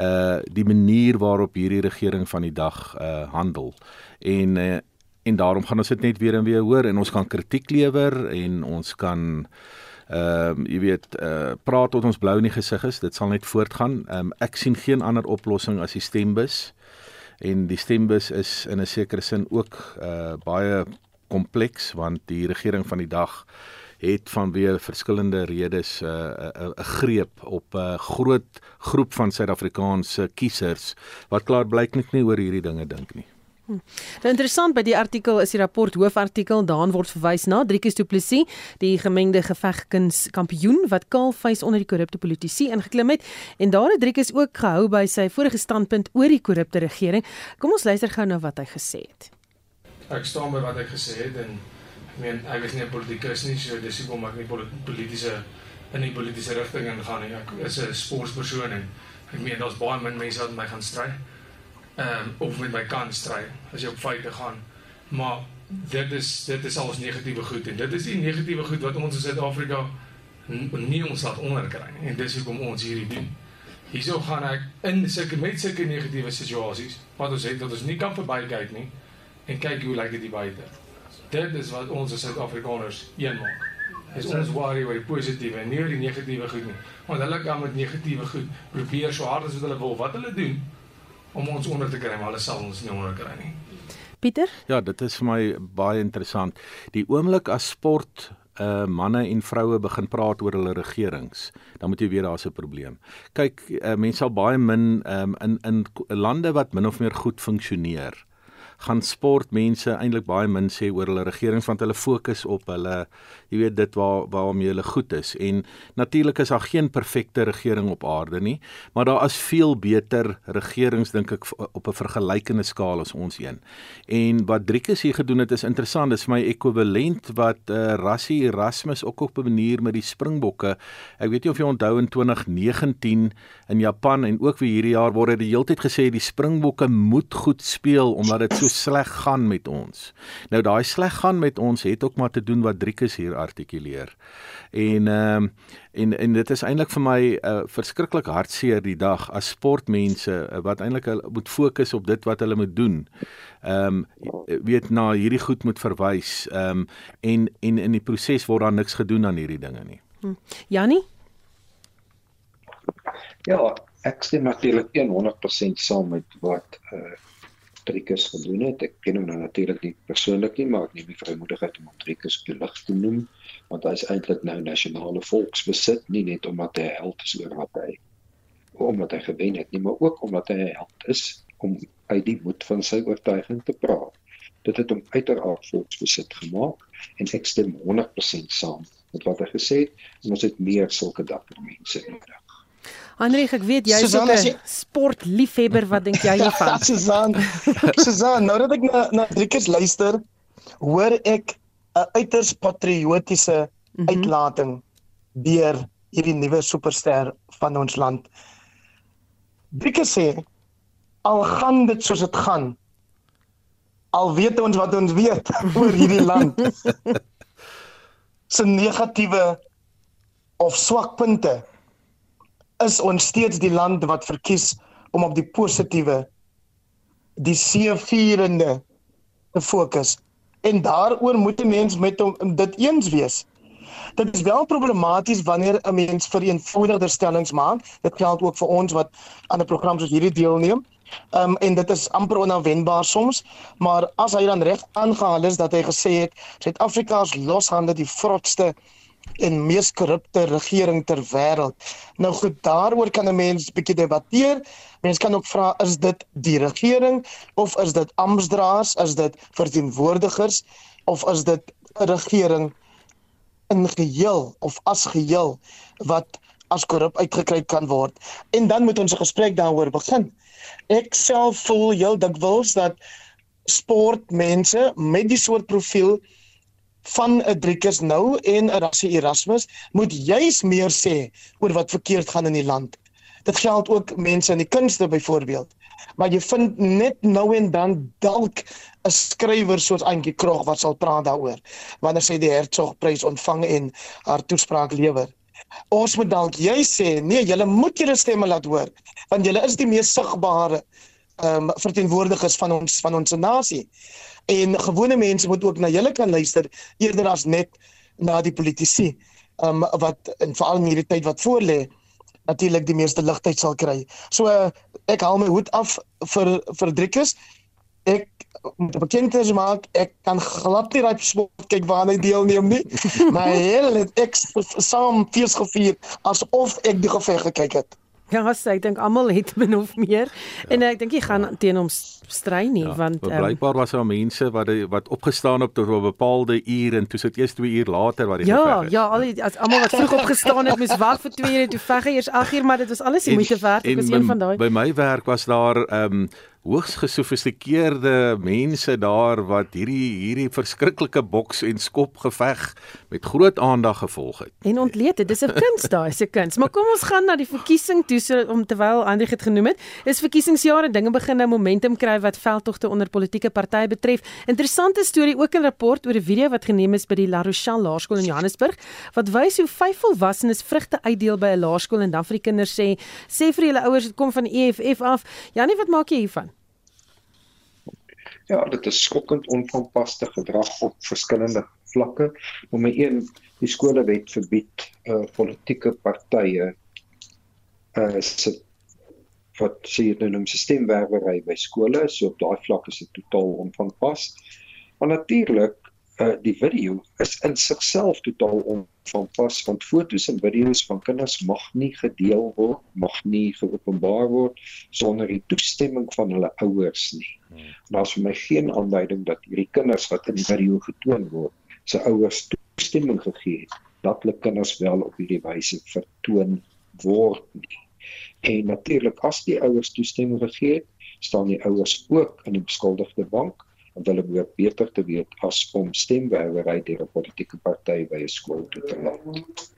B: uh die manier waarop hierdie regering van die dag uh handel. En uh, en daarom gaan ons dit net weer en weer hoor en ons kan kritiek lewer en ons kan ehm uh, jy weet uh, praat tot ons blou in die gesig is dit sal net voortgaan. Um, ek sien geen ander oplossing as die stembus. En die stembus is in 'n sekere sin ook uh, baie kompleks want die regering van die dag het vanweë verskillende redes 'n uh, 'n uh, greep op 'n uh, groot groep van Suid-Afrikaanse kiesers wat klaar blyklik nie oor hierdie dinge dink nie
A: Hm. Nou interessant by die artikel is die rapport hoofartikel daan word verwys na Driekus Du Plessis, die gemengde gevegkuns kampioen wat kaalvuis onder die korrupte politici ingeklim het en daar het Driekus ook gehou by sy vorige standpunt oor die korrupte regering. Kom ons luister gou na wat hy gesê het.
F: Ek staan by wat ek gesê het en ek meen ek is nie 'n politikus nie, so dis hoekom ek nie politieke in die politieke rigting ingaan nie. Ek is 'n sportpersoon en ek meen daar's baie min mense wat my gaan stry. Ehm um, of met my kan stry as jy op feite gaan. Maar dit is dit is alles negatiewe goed en dit is die negatiewe goed wat ons in Suid-Afrika nie ons laat onderkry nie. En dis hoekom ons hierdie doen. Hierso gaan ek in sulke met sulke negatiewe situasies wat ons het dat ons nie kan verbykyk nie en kyk hoe lyk dit buite. Dit is wat ons as Suid-Afrikaners een maak. Is ons worry oor die positiewe en nie oor die negatiewe goed nie. Want hulle kan met negatiewe goed probeer so hard as wat hulle wil. Wat hulle doen om ons onder te kry, maar hulle sal ons nie onder kry nie.
A: Pieter?
B: Ja, dit is vir my baie interessant. Die oomblik as sport uh manne en vroue begin praat oor hulle regerings, dan moet jy weet daar's 'n probleem. Kyk, uh, mense sal baie min um, in in lande wat min of meer goed funksioneer gaan sportmense eintlik baie min sê oor hulle regerings want hulle fokus op hulle jy weet dit waar waarmee hulle goed is. En natuurlik is daar geen perfekte regering op aarde nie maar daar is veel beter regerings dink ek op 'n vergelykende skaal as ons een. En wat Driekus hier gedoen het is interessant. Dis vir my ekwivalent wat uh, Rassie Erasmus ook op 'n manier met die Springbokke ek weet nie of jy onthou in 2019 in Japan en ook weer hierdie jaar word dit die hele tyd gesê die Springbokke moet goed speel omdat dit so sleg gaan met ons. Nou daai sleg gaan met ons het ook maar te doen wat Driekus hier artikuleer. En ehm um, en en dit is eintlik vir my 'n uh, verskriklik hartseer die dag as sportmense uh, wat eintlik moet fokus op dit wat hulle moet doen. Ehm um, weet na hierdie goed moet verwys. Ehm um, en en in die proses word daar niks gedoen aan hierdie dinge nie. Hm.
A: Janie?
D: Ja, ek stem natuurlik 100% saam met wat eh uh, Trikus gedoen het. Ek ken hom nou natuurlik nie persoonlik nie, maar ek neem die vrymoedigheid om hom Trikus te lig te noem, want hy is eintlik nou nasionale volksbesit, nie net omdat hy held is oor wat hy omdat hy gewen het nie, maar ook omdat hy held is om uit die moed van sy oortuiging te praat. Dit het hom uiteraard volksbesit gemaak en ek stem 100% saam met wat hy gesê het ons het meer sulke dapper mense nodig.
A: Henrik, ek weet jy is 'n jy... sportliefhebber, wat dink jy hiervan?
C: Susan. Susan, nou dat ek na na Driekers luister, hoor ek 'n uiters patriotiese mm -hmm. uitlating deur hierdie nuwe superster van ons land. Driekers sê al gaan dit soos dit gaan, al weet ons wat ons weet oor hierdie land. se negatiewe of swakpunte is ons steeds die land wat verkies om op die positiewe die seëvierende te fokus en daaroor moet 'n mens met hom dit eens wees. Dit is wel problematies wanneer 'n mens vereenvoudigde stellings maak. Dit geld ook vir ons wat aan 'n program soos hierdie deelneem. Ehm um, en dit is amper onverwenbaar soms, maar as hy dan reg aangehaal is dat hy gesê het Suid-Afrika is loshande die vrotste en mees korrupte regering ter wêreld. Nou goed, daaroor kan 'n mens bietjie debatteer. Mens kan ook vra is dit die regering of is dit amptdraers, is dit verteenwoordigers of is dit 'n regering in geheel of as geheel wat as korrup uitgekry kan word. En dan moet ons 'n gesprek daaroor begin. Ek self voel heel dikwels dat sportmense met die soort profiel van 'n Driekus nou en 'n Rassie Erasmus moet juis meer sê oor wat verkeerd gaan in die land. Dit geld ook mense in die kunste byvoorbeeld. Maar jy vind net nou en dan dalk 'n skrywer soos Antjie Krog wat sal praat daaroor wanneer sy die Hertzogprys ontvang en haar toespraak lewer. Ons moet dalk jy sê nee, julle moet julle stemme laat hoor want julle is die mees sigbare ehm um, verteenwoordigers van ons van ons nasie en gewone mense moet ook na julle kan luister eerder as net na die politici um, wat in veral in hierdie tyd wat voorlê natuurlik die meeste ligtheid sal kry. So uh, ek haal my hoed af vir vir Driekus. Ek moet bekendheid maak ek kan glad nie raai sport kyk waar hy deelneem nie. maar heel het ek saam fees gevier asof ek die geveg gekyk het.
A: Ja, as ek dink almal het min of meer ja. en ek dink jy gaan teen hom stry nie ja, want
B: um, blykbaar was daar mense wat die, wat opgestaan het tot 'n bepaalde uur en toe sit eers 2 uur later wat die
A: ja,
B: geveg
A: is. Ja, al die as almal wat vroeg opgestaan het, moes wag vir 2 ure toe veg eers 8 uur, maar dit was alles die moeite werd. Ek was een van daai.
B: By my werk was daar ehm um, hoogs gesofistikeerde mense daar wat hierdie hierdie verskriklike boks en skop geveg met groot aandag gevolg het.
A: En ontleed dit, dis 'n kuns daai, is 'n kuns. Maar kom ons gaan na die verkiesing toe so om terwyl Andri het genoem het. Is verkiesingsjare dinge begin nou momentum kry wat veldtogte onder politieke partye betref. Interessante storie ook 'n rapport oor 'n video wat geneem is by die La Rochelle Laerskool in Johannesburg wat wys hoe vyf volwassenes vrugte uitdeel by 'n laerskool en dan vir die kinders sê sê vir julle ouers dit kom van EFF af. Janie, wat maak jy hiervan?
D: Ja, dit is skokkend onvanpaste gedrag op verskillende vlakke. Nommer 1, die skolewet verbied uh politieke partye uh se wat sê dit nou 'n stemwerwery by skole, so op daai vlak is dit totaal onvanpas. Maar natuurlik uh die video is in sigself totaal onvanpas want fotos en video's van kinders mag nie gedeel word, mag nie geopenbaar word sonder die toestemming van hulle ouers nie. Hmm. Daar's vir my geen aanduiding dat hierdie kinders wat in die video getoon word, se ouers toestemming gegee het dat hulle kinders wel op hierdie wyse vertoon word nie. En natuurlik as die ouers toestemming gegee het, staan die ouers ook in die beskuldigde bank want hulle behoort beter te weet as om stemwerwery deur 'n politieke party by 'n skool toe te laat.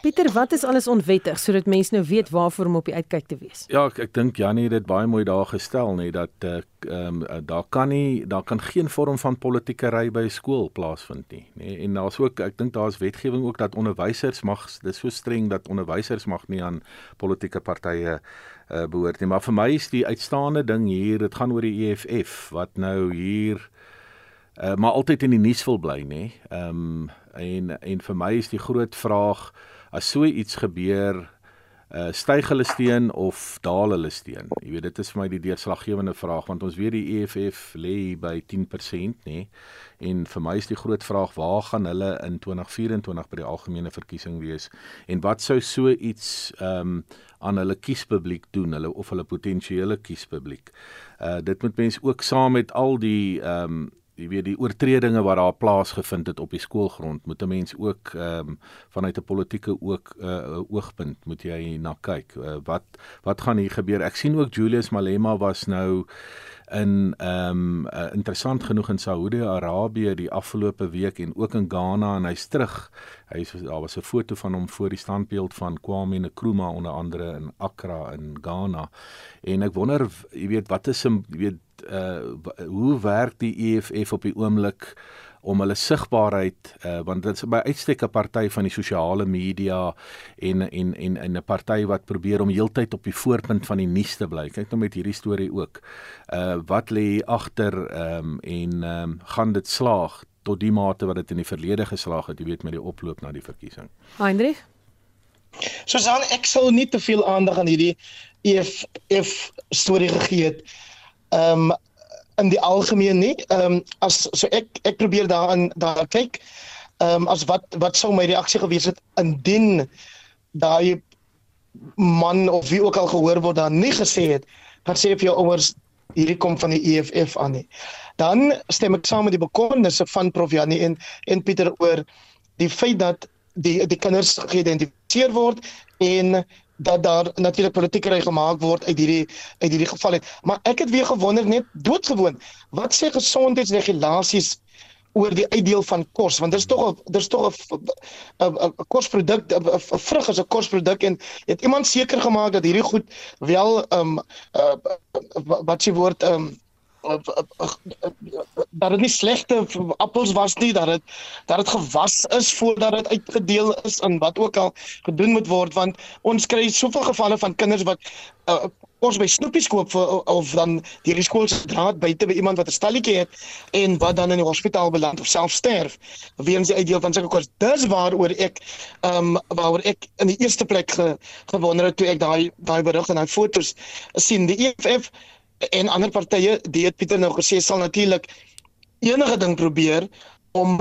A: Pieter, wat is alles onwettig sodat mense nou weet waarvoor om op die uitkyk te wees?
B: Ja, ek, ek dink Janie het dit baie mooi daar gestel nê dat eh, ehm uh, um, daar kan nie daar kan geen vorm van politiekery by skool plaasvind nie, nê. En daar's ook ek dink daar's wetgewing ook dat onderwysers mag dis so streng dat onderwysers mag nie aan politieke partye uh, behoort nie. Maar vir my is die uitstaande ding hier, dit gaan oor die EFF wat nou hier uh, maar altyd in die nuus wil bly, nê. Ehm um, en en vir my is die groot vraag as so iets gebeur uh styg hulle steen of daal hulle steen. Jy weet dit is vir my die deurslaggewende vraag want ons weet die EFF lê by 10% nê. En vir my is die groot vraag waar gaan hulle in 2024 by die algemene verkiesing wees en wat sou so iets ehm um, aan hulle kiespubliek doen, hulle of hulle potensiële kiespubliek. Uh dit moet mense ook saam met al die ehm um, jy weet die oortredinge wat daar plaasgevind het op die skoolgrond moet 'n mens ook ehm um, vanuit 'n politieke ook 'n uh, oogpunt moet jy na kyk. Uh, wat wat gaan hier gebeur? Ek sien ook Julius Malema was nou in ehm um, uh, interessant genoeg in Saudi-Arabië die afgelope week en ook in Ghana en hy's terug. Hy daar was 'n foto van hom voor die standbeeld van Kwame Nkrumah onder andere in Accra in Ghana. En ek wonder jy weet wat is 'n jy weet uh hoe werk die EFF op die oomblik om hulle sigbaarheid uh want dit is by uitstek 'n party van die sosiale media en en en 'n party wat probeer om heeltyd op die voorpunt van die nuus te bly. Kyk nou met hierdie storie ook. Uh wat lê agter ehm um, en ehm um, gaan dit slaag tot die mate wat dit in die verlede geslaag het, jy weet met die oploop na die verkiesing.
A: Heinrich
C: Susan, ek sal nie te veel aandag aan hierdie EFF storie gegee het ehm um, in die algemeen nie. Ehm um, as so ek ek probeer daarin daar kyk. Ehm um, as wat wat sou my reaksie gewees het indien daai man of wie ook al gehoor word dan nie gesê het dat sê vir jou ouers hierdie kom van die EFF aan nie. Dan stem ek saam met die bekommernis van Prof Janie en en Pieter oor die feit dat die die kinders geïdentifiseer word en dat daar natuurlik politieke reg gemaak word uit hierdie uit hierdie geval het. Maar ek het weer gewonder net doodgewoon, wat sê gesondheidsregulasies oor die uitdeel van kos want is tog is tog 'n kosproduk 'n vrug is 'n kosproduk en het iemand seker gemaak dat hierdie goed wel ehm um, uh, wat s'ie woord ehm um, dat dit nie slegte appels was nie dat dit dat dit gewas is voordat dit uitgedeel is en wat ook al gedoen moet word want ons kry soveel gevalle van kinders wat uh, kos by snoepies koop vir, of dan die skool se draad buite by iemand wat 'n stalletjie het en wat dan in die hospitaal beland of self sterf weens die uitdeel van sulke kos dis waaroor ek ehm um, waaroor ek in die eerste plek ge, gewonder het toe ek daai daai berig en daai fotos sien. Die EFF en ander partye, die het Pieter nou gesê sal natuurlik enige ding probeer om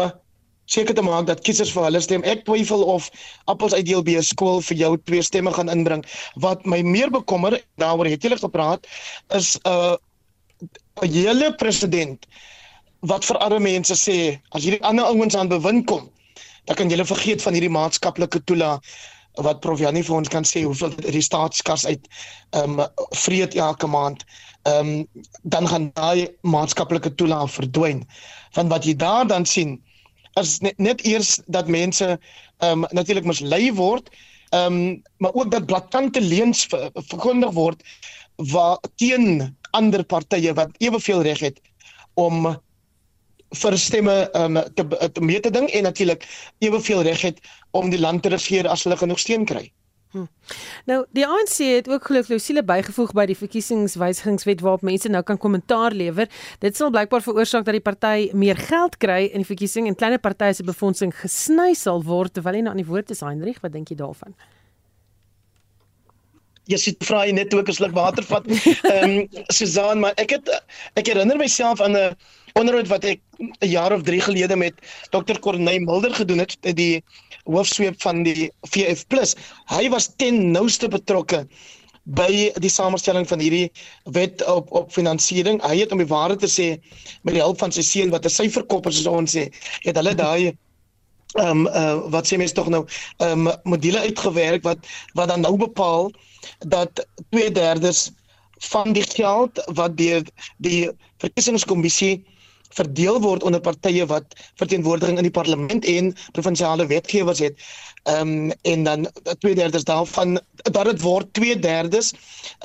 C: seker te maak dat kiesers vir hulle stem. Ek twyfel of Appels uitdeel by 'n skool vir jou twee stemme gaan inbring. Wat my meer bekommer, daaroor het julle gepraat, is uh, 'n hele president wat vir arme mense sê as hierdie ander ouens aan bewind kom, dan kan julle vergeet van hierdie maatskaplike toela wat Prof Janie vir ons kan sê hoeveel die staatskas uit ehm um, vreet elke maand. Ehm um, dan gaan daai maatskaplike toelaag verdwyn. Want wat jy daar dan sien is net, net eers dat mense ehm um, natuurlik mislei word, ehm um, maar ook dat blaatante leuns verkondig word wat teen ander partye wat eweveel reg het om vir stemme um, te, te mee te ding en natuurlik eweveel reg het om die land te regeer as hulle genoeg steun kry. Hm.
A: Nou, die ANC het ook glo klousule bygevoeg by die verkiesingswysigingswet waarop mense nou kan kommentaar lewer. Dit sal blykbaar veroorsaak dat die party meer geld kry in die verkiesing en kleiner partye se befondsing gesny sal word terwyl hy nou aan die woord is, Heinrich, wat dink jy daarvan?
C: Jy sit vra jy net ook 'n sluk water vat. Ehm um, Susan, maar ek het ek herinner myself aan 'n onderhoud wat ek 'n jaar of 3 gelede met Dr. Corneil Mulder gedoen het, die hoofsweep van die VF+. Hy was ten nouste betrokke by die samestelling van hierdie wet op op finansiering. Hy het om die waarheid te sê met die hulp van sy seun wat 'n syferkopper soos ons sê, het hulle daai ehm um, uh, wat sê mens tog nou ehm um, module uitgewerk wat wat dan nou bepaal dat 2/3 van die geld wat deur die verkiesingskommissie verdeel word onder partye wat verteenwoordiging in die parlement en provinsiale wetgewers het. Ehm um, en dan 2/3 daarvan dat dit word 2/3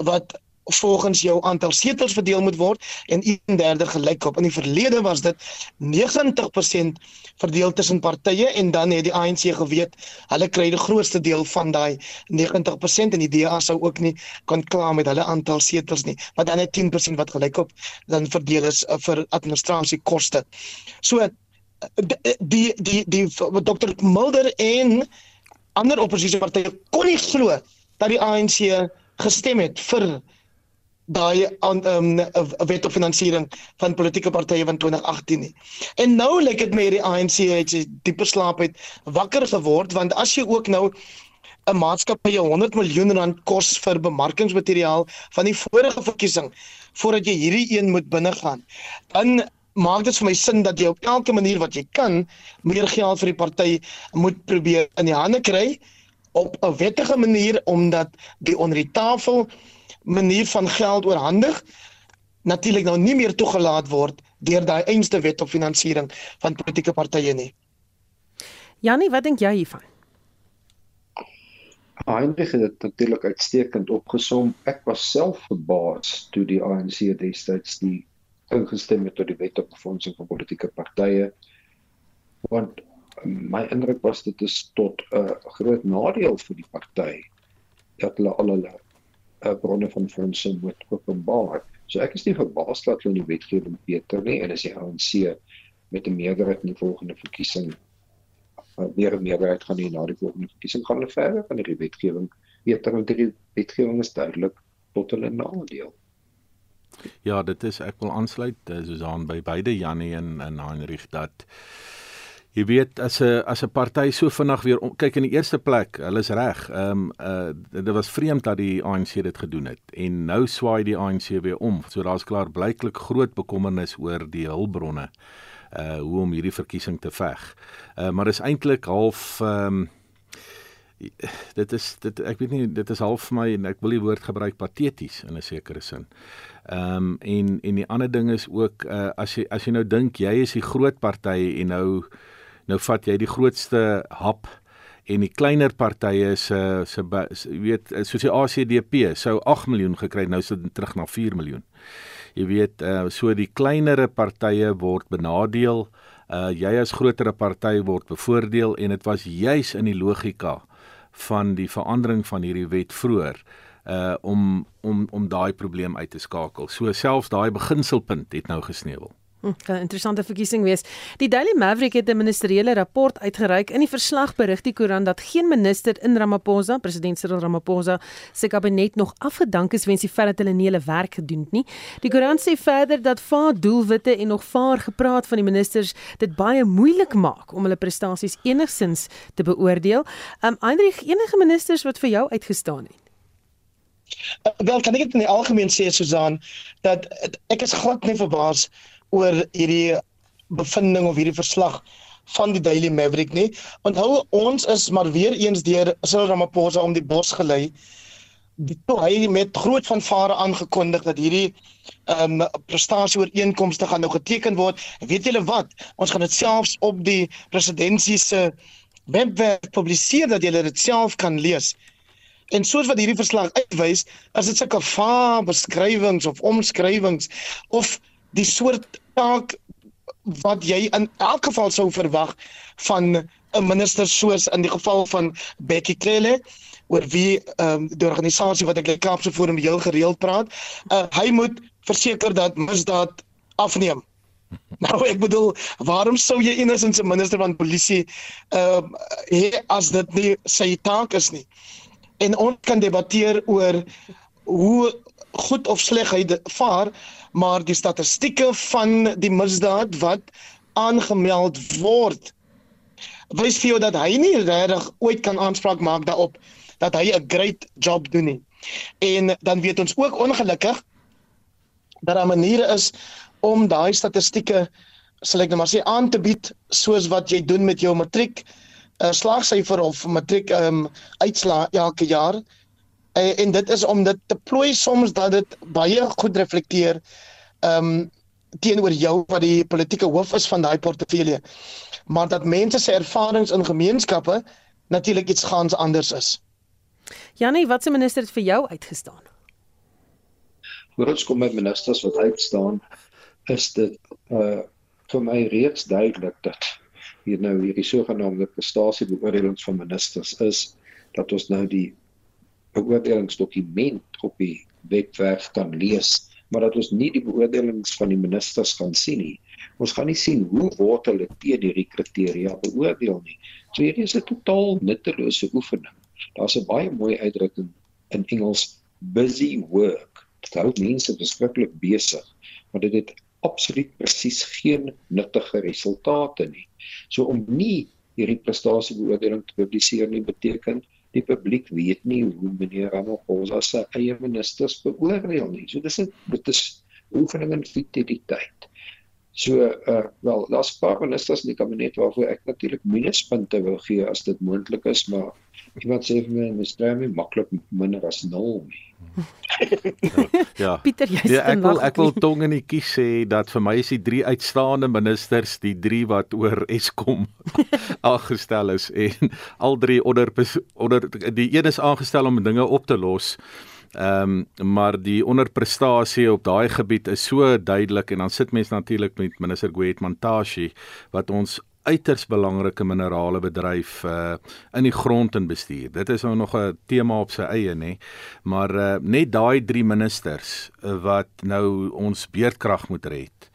C: wat volgens jou aantal setels verdeel moet word en 1/3 gelykop. In die verlede was dit 90% verdeel tussen partye en dan het die ANC geweet hulle kry die grootste deel van daai 90% en die DA sou ook nie kon klaar met hulle aantal setels nie. Maar dan het 10% wat gelykop dan verdeel is uh, vir administrasiekoste. So uh, die die die, die Dr Mulder en ander oppositiepartye kon nie glo dat die ANC gestem het vir daai aan um, 'n wet op finansiering van politieke partye van 2018 nie. En nou lyk dit my die ANC het sy diepe slaap uit wakker geword want as jy ook nou 'n maatskappy 100 miljoen rand kos vir bemarkingsmateriaal van die vorige verkiesing voordat jy hierdie een moet binnegaan, dan maak dit vir my sin dat jy op elke manier wat jy kan meer geld vir die party moet probeer in die hande kry op 'n wettige manier omdat die onder die tafel manier van geld oorhandig natuurlik nou nie meer toegelaat word deur daai einste wet op finansiering van politieke partye nie.
A: Jannie, wat dink jy hiervan?
D: Heinrich het dit natuurlik uitstekend opgesom. Ek was self verbaas toe die ANC destyds die ingestem het tot die wet op befondsing van politieke partye. Want my indruk was dit is tot 'n uh, groot nadeel vir die party dat hulle al hulle uh, bronne van fondse moet openbaar. So ek is nie verbaas dat hulle die wetgewing beter nie en as die ANC met 'n meerderheid in die volgende verkiesing uh, weer 'n meerderheid gaan hê na die volgende verkiesing gaan hulle verder van die wetgewing beter want die wetgewing is duidelik tot hulle nadeel.
B: Ja, dit is ek wil aansluit soos aan by beide Jannie en en Heinrich dat Jy weet as 'n as 'n party so vinnig weer om, kyk in die eerste plek, hulle is reg. Ehm um, uh dit was vreemd dat die ANC dit gedoen het en nou swaai die ANC weer om. So daar's klaar blyklik groot bekommernis oor die hulpbronne uh hoe om hierdie verkiesing te veg. Uh maar is eintlik half ehm um, dit is dit ek weet nie dit is half vir my en ek wil die woord gebruik pateties in 'n sekere sin. Ehm um, en en die ander ding is ook uh as jy as jy nou dink jy is die groot party en nou nou vat jy die grootste hap en die kleiner partye se se weet soos die ACDP sou 8 miljoen gekry nou sit terug na 4 miljoen. Jy weet uh, so die kleinere partye word benadeel. Uh jy as grotere party word bevoordeel en dit was juis in die logika van die verandering van hierdie wet vroeër uh om om om daai probleem uit te skakel. So selfs daai beginselpunt het nou gesneuwel.
A: Hm, 'n interessante verkiesing wees. Die Daily Maverick het 'n ministeriële rapport uitgereik. In die verslag berig die koerant dat geen minister in Ramaphosa, president Cyril Ramaphosa, se kabinet nog afgedank is weens die feit dat hulle nie hulle werk gedoen het nie. Die koerant sê verder dat vaar doelwitte en nog vaar gepraat van die ministers dit baie moeilik maak om hulle prestasies enigsins te beoordeel. Um Heinrich, enige ministers wat vir jou uitgestaan het?
C: Uh, wel kan ek dit in die algemeen sê Susan dat ek is glad nie verbaas oor hierdie bevinding of hierdie verslag van die Daily Maverick nie. Onthou ons is maar weer eens deur Cyril Ramaphosa om die bos gelei. Die toe hy met groot vanvare aangekondig dat hierdie ehm um, prestasie ooreenkomste gaan nou geteken word. Weet julle wat? Ons gaan dit selfs op die presidentsie se webwerf publiseer dat julle dit self kan lees. En soos wat hierdie verslag uitwys, is dit sulke vaar beskrywings of omskrywings of die soort taak wat jy in elk geval sou verwag van 'n minister soos in die geval van Becky Cele oor wie ehm um, die organisasie wat ek die Kaapse Forum heel gereeld praat, uh, hy moet verseker dat misdaad afneem. Nou ek bedoel, waarom sou jy enigsins 'n minister van polisie ehm uh, hê as dit nie sy taak is nie? En ons kan debatteer oor hoe goed of sleg hy vaar, maar die statistieke van die misdaad wat aangemeld word wys vir jou dat hy nie regtig ooit kan aanspraak maak daarop dat hy 'n great job doen nie. En dan weet ons ook ongelukkig dat daar maniere is om daai statistieke sal ek net maar sê aan te bied soos wat jy doen met jou matriek uh, slaagsyfer of matriek ehm um, uitslaa elke jaar uh, en dit is om dit te plooi soms dat dit baie goed reflekteer ehm um, teenoor jou wat die politieke hoof is van daai portefeulje maar dat mense se ervarings in gemeenskappe natuurlik iets gaans anders is.
A: Janie, wat se minister het vir jou uitgestaan?
D: Voordat kom met ministers wat uitstaan, is dit uh vir my reeds duidelik dat hier nou hierdie sogenaamde prestasiebeoordelings van ministers is dat ons nou die beoordelingsdokument op die webwerf kan lees, maar dat ons nie die beoordelings van die ministers kan sien nie. Ons gaan nie sien hoe word hulle teen hierdie kriteria beoordeel nie. So hierdie is 'n totaal nuttelose oefening. Daar's 'n baie mooi uitdrukking in Engels busy work. Dit hou mense beskiklik besig, maar dit het absoluut presies geen nuttige resultate nie. So om nie hierdie prestasiebeoordeling te publiseer nie beteken die publiek weet nie hoe meneer Ramaphosa se eie ministers beoordeel nie. So dis 'n dit is oefening in futiliteit. So uh wel, daar's 'n paar ministers in die kabinet waarvoor ek natuurlik minuspunte wil gee as dit moontlik is, maar iemand sê vir my, "Mr. Rami, maklik minder as 0 nie."
B: Ja.
A: Pieter, jy
B: ja, ek wil ek wil tong in die kies sê dat vir my is die drie uitstaande ministers die drie wat oor Eskom aangestel is en al drie onder onder die een is aangestel om dinge op te los. Ehm um, maar die onderprestasie op daai gebied is so duidelik en dan sit mense natuurlik met minister Gwet Mantashe wat ons uiters belangrike minerale bedryf uh in die grond en bestuur. Dit is nou nog 'n tema op sy eie nê. Maar uh net daai drie ministers uh, wat nou ons beerdkrag moet red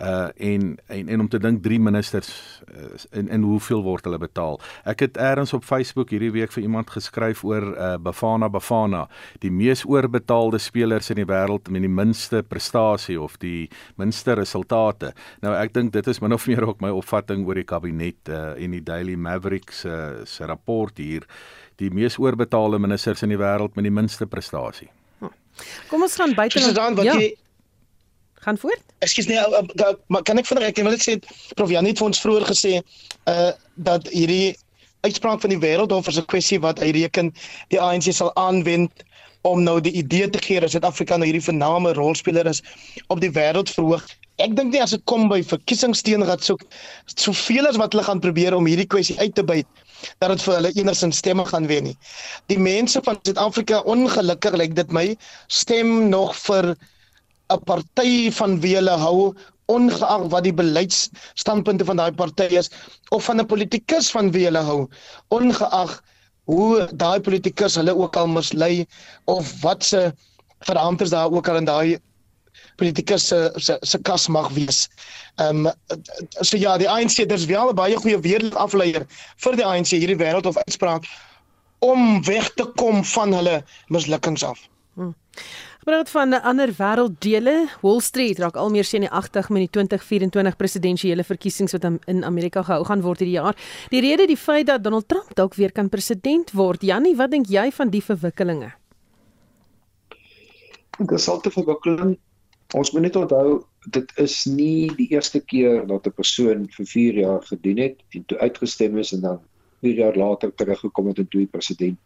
B: uh en en en om te dink drie ministers uh, en en hoeveel word hulle betaal. Ek het eers op Facebook hierdie week vir iemand geskryf oor uh Bafana Bafana, die mees oorbetaalde spelers in die wêreld met die minste prestasie of die minste resultate. Nou ek dink dit is min of meer ook my opvatting oor die kabinet uh en die Daily Mavericks uh, se rapport hier, die mees oorbetaalde ministers in die wêreld met die minste prestasie. Hm.
A: Kom ons gaan buite
C: dan wat ja. jy
A: gaan voort.
C: Ekskuus nee, uh, uh, maar kan ek vinnig ek wil net sê prof Jan het vir ons vroeër gesê uh dat hierdie uitspraak van die wêreldhof is 'n kwessie wat hy reken die ANC sal aanwend om nou die idee te gee dat Suid-Afrika nou hierdie vername rolspeler is op die wêreld verhoog. Ek dink nie as dit kom by verkiesingsteen gaan soek soveel as wat hulle gaan probeer om hierdie kwessie uit te byt dat dit vir hulle enigsins stemme gaan wen nie. Die mense van Suid-Afrika ongelukkig lyk dit my stem nog vir 'n party van wie hulle hou ongeag wat die beleidsstandpunte van daai party is of van 'n politikus van wie hulle hou ongeag hoe daai politikus hulle ook al mislei of wat se verantwoorders daar ook al in daai politikus se se se kas mag wees. Ehm um, so ja, die ANC dis wel 'n baie goeie weerlig afleier vir die ANC hierdie wêreld of uitspraak om weg te kom van hulle mislukkings af. Hmm.
A: Praat van ander wêrelddele. Wall Street raak al meer met die 2024 presidentsiële verkiesings wat in Amerika gehou gaan word hierdie jaar. Die rede die feit dat Donald Trump dalk weer kan president word. Jannie, wat dink jy van die verwikkelinge?
D: Dit is altyd verwikkeling. Ons moet net onthou dit is nie die eerste keer dat 'n persoon vir 4 jaar gedien het en toe uitgestem is en dan 4 jaar later teruggekom het en toe president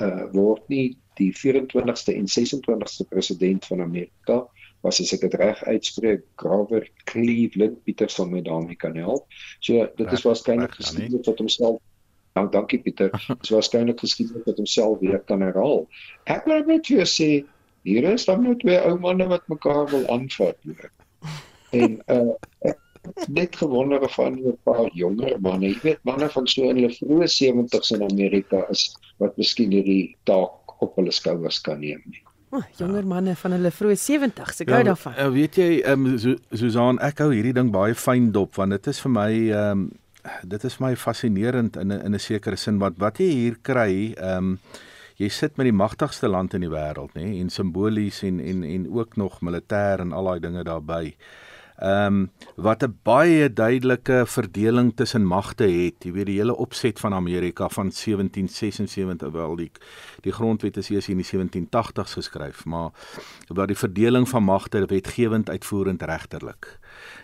D: uh word nie die 24ste en 26ste president van Amerika was as ek dit reg uitspreek Grover Cleveland Peterson met daarmee kan help. So dit is waarskynlik geskiedenis wat homself Nou dankie Pieter. Dit is waarskynlik geskiedenis wat homself weer kan herhaal. Ek wil net vir sê hier is dan nou twee ou manne wat mekaar wil aanvat. En uh net gewonder van 'n paar jonger manne, jy weet manne van so in hulle vroeë 70's in Amerika is wat miskien hierdie taak op hulle skouers kan neem nie.
A: Oh, jonger manne van hulle vroeë 70's, ek ja, hou daarvan.
B: Ja, weet jy, ehm um, Susan, ek hou hierdie ding baie fyn dop want dit is vir my ehm um, dit is my fascinerend in 'n in 'n sekere sin wat wat jy hier kry, ehm um, jy sit met die magtigste land in die wêreld, nê, en simbolies en en en ook nog militêr en al daai dinge daarbey ehm um, wat 'n baie duidelike verdeling tussen magte het. Jy weet die hele opset van Amerika van 1776 wel die die grondwet is eers in die 1780s geskryf, maar wat die verdeling van magte wetgewend, uitvoerend, regterlik.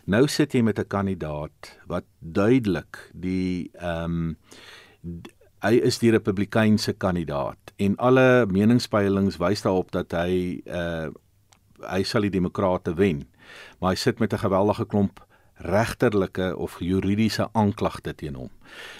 B: Nou sit jy met 'n kandidaat wat duidelik die ehm um, hy is die republikeinse kandidaat en alle meningspeilings wys daarop dat hy uh hy sal die demokrate wen maar hy sit met 'n geweldige klomp regterlike of juridiese aanklagte teen hom.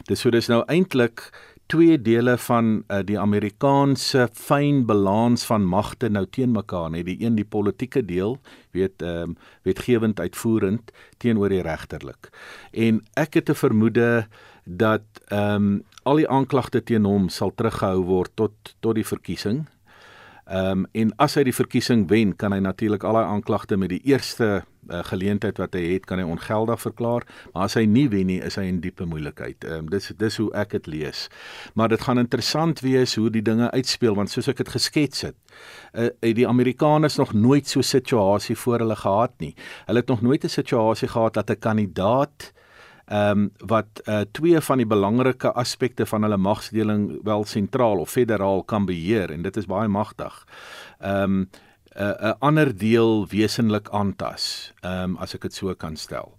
B: Dis so dis nou eintlik twee dele van uh, die Amerikaanse fyn balans van magte nou teen mekaar, net die een die politieke deel, weet ehm um, wetgewend uitvoerend teenoor die regterlik. En ek het 'n vermoede dat ehm um, al die aanklagte teen hom sal teruggehou word tot tot die verkiesing Ehm um, en as hy die verkiesing wen, kan hy natuurlik al daai aanklagte met die eerste uh, geleentheid wat hy het, kan hy ongeldig verklaar, maar as hy nie wen nie, is hy in diepe moeilikheid. Ehm um, dis dis hoe ek dit lees. Maar dit gaan interessant wees hoe die dinge uitspeel want soos ek dit geskets het, uh, die Amerikaners nog nooit so 'n situasie voor hulle gehad nie. Hulle het nog nooit 'n situasie gehad dat 'n kandidaat ehm um, wat uh, twee van die belangrike aspekte van hulle magsdeling wel sentraal of federaal kan beheer en dit is baie magtig. Ehm um, 'n uh, ander deel wesenlik aantas, ehm um, as ek dit so kan stel.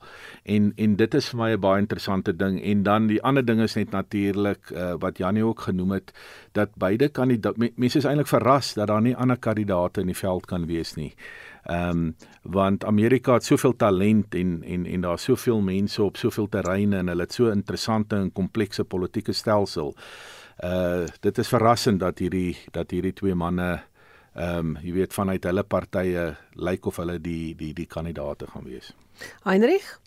B: En en dit is vir my 'n baie interessante ding en dan die ander ding is net natuurlik uh, wat Janie ook genoem het dat beide kandidaat mense is eintlik verras dat daar nie ander kandidaate in die veld kan wees nie. Ehm um, want Amerika het soveel talent en en en daar's soveel mense op soveel terreine en hulle het so interessante en komplekse politieke stelsel. Uh dit is verrassend dat hierdie dat hierdie twee manne ehm um, jy weet vanuit hulle partye lyk of hulle die die die kandidaate gaan wees.
A: Heinrich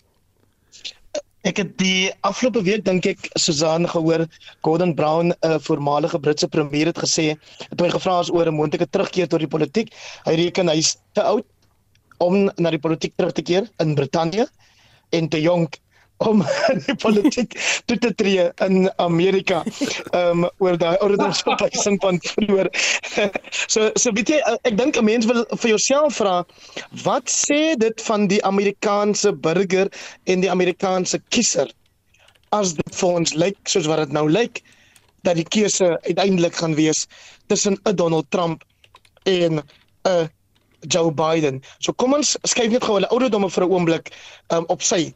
C: Ek het die afgelope week dink ek Susan gehoor Gordon Brown 'n uh, voormalige Britse premier het gesê het hy gevra is oor 'n moontlike terugkeer tot die politiek. Hy reken hy's te oud om na die politiek terug te keer in Brittanje en te jonk om die politiek toe te tree in Amerika. Ehm um, oor daai oor daai verpleising van vroeër. so so weet jy ek dink 'n mens wil vir jouself vra wat sê dit van die Amerikaanse burger en die Amerikaanse kiezer as dit vir ons lyk soos wat dit nou lyk dat die keuse uiteindelik gaan wees tussen 'n Donald Trump en 'n Joe Biden. So kom ons skuif net gou hulle ouderdomme vir 'n oomblik um, op sy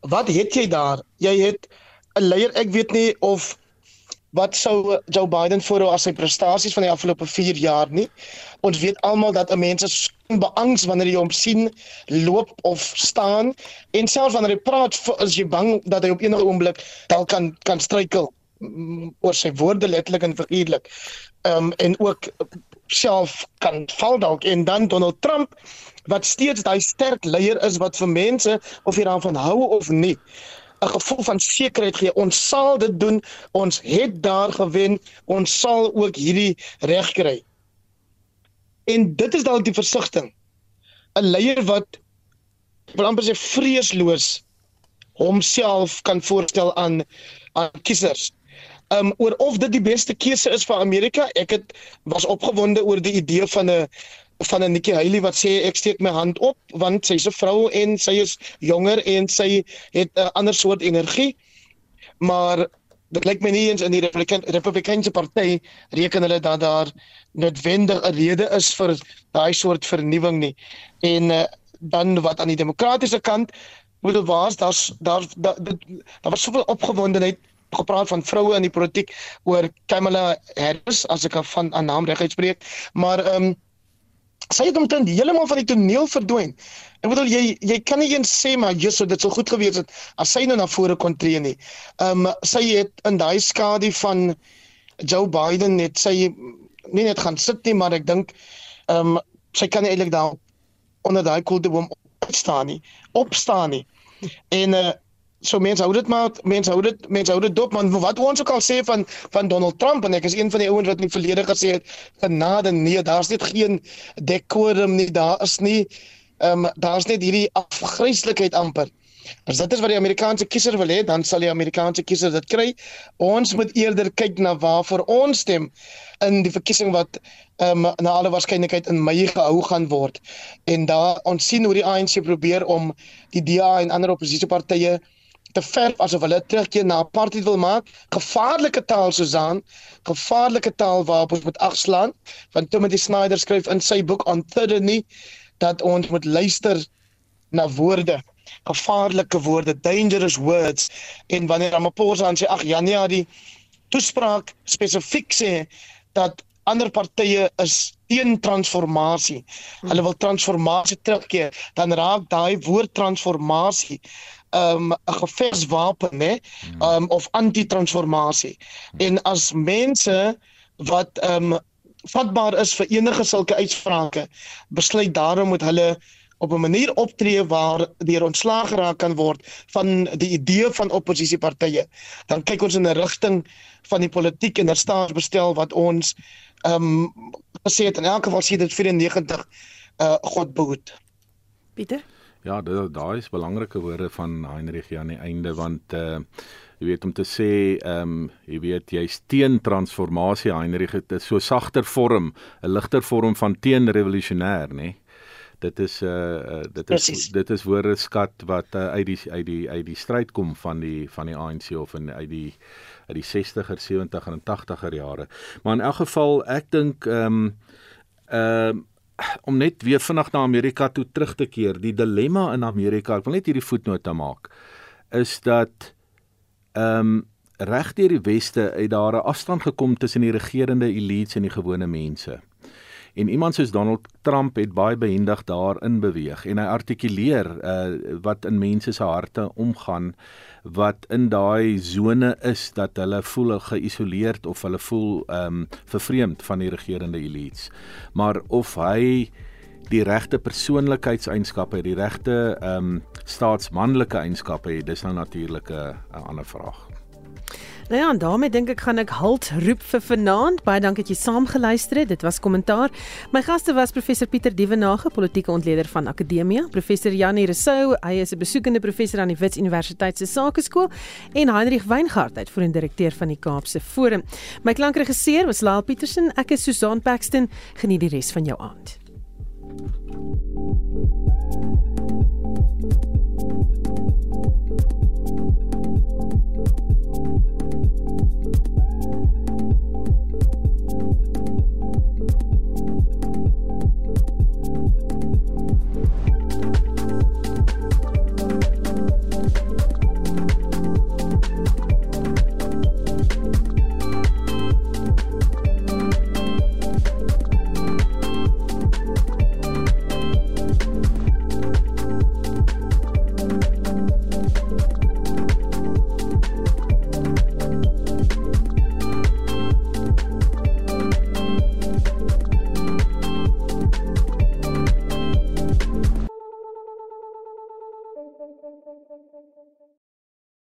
C: wat het jy daar? Jy het 'n leier, ek weet nie of wat sou Joe Biden voorhou as sy prestasies van die afgelope 4 jaar nie. Ons weet almal dat 'n mens is beangs wanneer jy hom sien loop of staan en selfs wanneer hy praat is jy bang dat hy op enige oomblik dalk kan kan struikel mm, oor sy woorde letterlik en figuurlik. Ehm um, en ook self kan val dalk en dan Donald Trump wat steeds daai sterk leier is wat vir mense of jy daarvan hou of nie 'n gevoel van sekerheid gee. Ons sal dit doen. Ons het daar gewen. Ons sal ook hierdie reg kry. En dit is dalk die versigtiging 'n leier wat wil amper sê vreesloos homself kan voorstel aan aan kiesers. Um oor of dit die beste keuse is vir Amerika, ek het was opgewonde oor die idee van 'n van 'n Nikki Haley wat sê ek steek my hand op want sy's 'n vrou en sy is jonger en sy het 'n ander soort energie. Maar dit lyk my nie eens in die Republikein, Republikeinse party reken hulle dat daar noodwendig 'n rede is vir daai soort vernuwing nie. En uh, dan wat aan die demokratiese kant moet waars daar's daar daar daar was soveel opgewondenheid gepraat van vroue in die politiek oor Kamala Harris as ek van 'n naam reg uitspreek maar ehm um, sy het omtrent heeltemal van die toneel verdwyn. Ek bedoel jy jy kan nie eens sê maar Jesus dit sou goed gewees het as sy nou na vore kon tree nie. Ehm um, sy het in daai skadu van Joe Biden net sy nie net gaan sit nie maar ek dink ehm um, sy kan eintlik daar onder daai koelteboom opstaan nie, opstaan nie. En uh so mense hou dit maar mense hou dit mense hou dit dop man wat ons ook al sê van van Donald Trump en ek is een van die ouens wat in die verlede gesê het genade nee daar's net geen decorum nie daar is nie ehm um, daar's net hierdie afgryslikheid amper. As dit is wat die Amerikaanse kiezer wil hê dan sal die Amerikaanse kiezer dit kry. Ons moet eerder kyk na waarvoor ons stem in die verkiesing wat um, na alle waarskynlikheid in Mei gehou gaan word. En daar ons sien hoe die ANC probeer om die DA en ander oppositiepartye te verf asof hulle terugkeer na apartheid wil maak. Gevaarlike taal Susan, gevaarlike taal waarop ons moet agslaan. Want Timothy Snyder skryf in sy boek on tyranny dat ons moet luister na woorde, gevaarlike woorde, dangerous words. En wanneer Ramaphosa sê ag Januarie toespraak spesifiek sê dat ander partye is teen transformasie. Hulle wil transformasie terugkeer. Dan raak daai woord transformasie um 'n geveswapen nê um of anti-transformasie. En as mense wat um vatbaar is vir enige sulke uitsprake, besluit daarom moet hulle op 'n manier optree waar deur ontslaag geraak kan word van die idee van oppositiepartye. Dan kyk ons in 'n rigting van die politiek en staatsbestel wat ons um gesê het in elk geval sê dit 94 uh God behoed.
A: Pieter
B: Ja, daai is belangrike woorde van Heinrich aan die einde want uh jy weet om te sê ehm um, jy weet jy's teen transformasie Heinrich dit is so sagter vorm, 'n ligter vorm van teen revolusionêr, nê? Dit is uh dit is Precies. dit is woorde skat wat uh, uit die uit die uit die stryd kom van die van die ANC of in uit die uit die 60er, 70er en 80er jare. Maar in elk geval ek dink ehm um, ehm uh, om net weer vinnig na Amerika toe terug te keer. Die dilemma in Amerika, ek wil net hierdie voetnote maak, is dat ehm um, reg deur die weste uit daar 'n afstand gekom tussen die regerende elites en die gewone mense. En iemand soos Donald Trump het baie behendig daarin beweeg en hy artikuleer uh, wat in mense se harte omgaan wat in daai sone is dat hulle voel geïsoleerd of hulle voel ehm um, vervreemd van die regerende elites. Maar of hy die regte persoonlikheidseienskappe, die regte ehm um, staatsmanlike eienskappe het, dis nou natuurlik 'n ander vraag.
A: Nou ja, en daarmee dink ek gaan ek halt roep vir vanaand. Baie dankie dat jy saam geluister het. Dit was kommentaar. My gaste was professor Pieter Dievenage, politieke ontleder van Akademia, professor Janie Resou, hy is 'n besoekende professor aan die Wits Universiteit se Sakeskool en Heinrich Weingart, uitvoerende direkteur van die Kaapse Forum. My klankregisseur was Laal Petersen. Ek is Susan Paxton. Geniet die res van jou aand.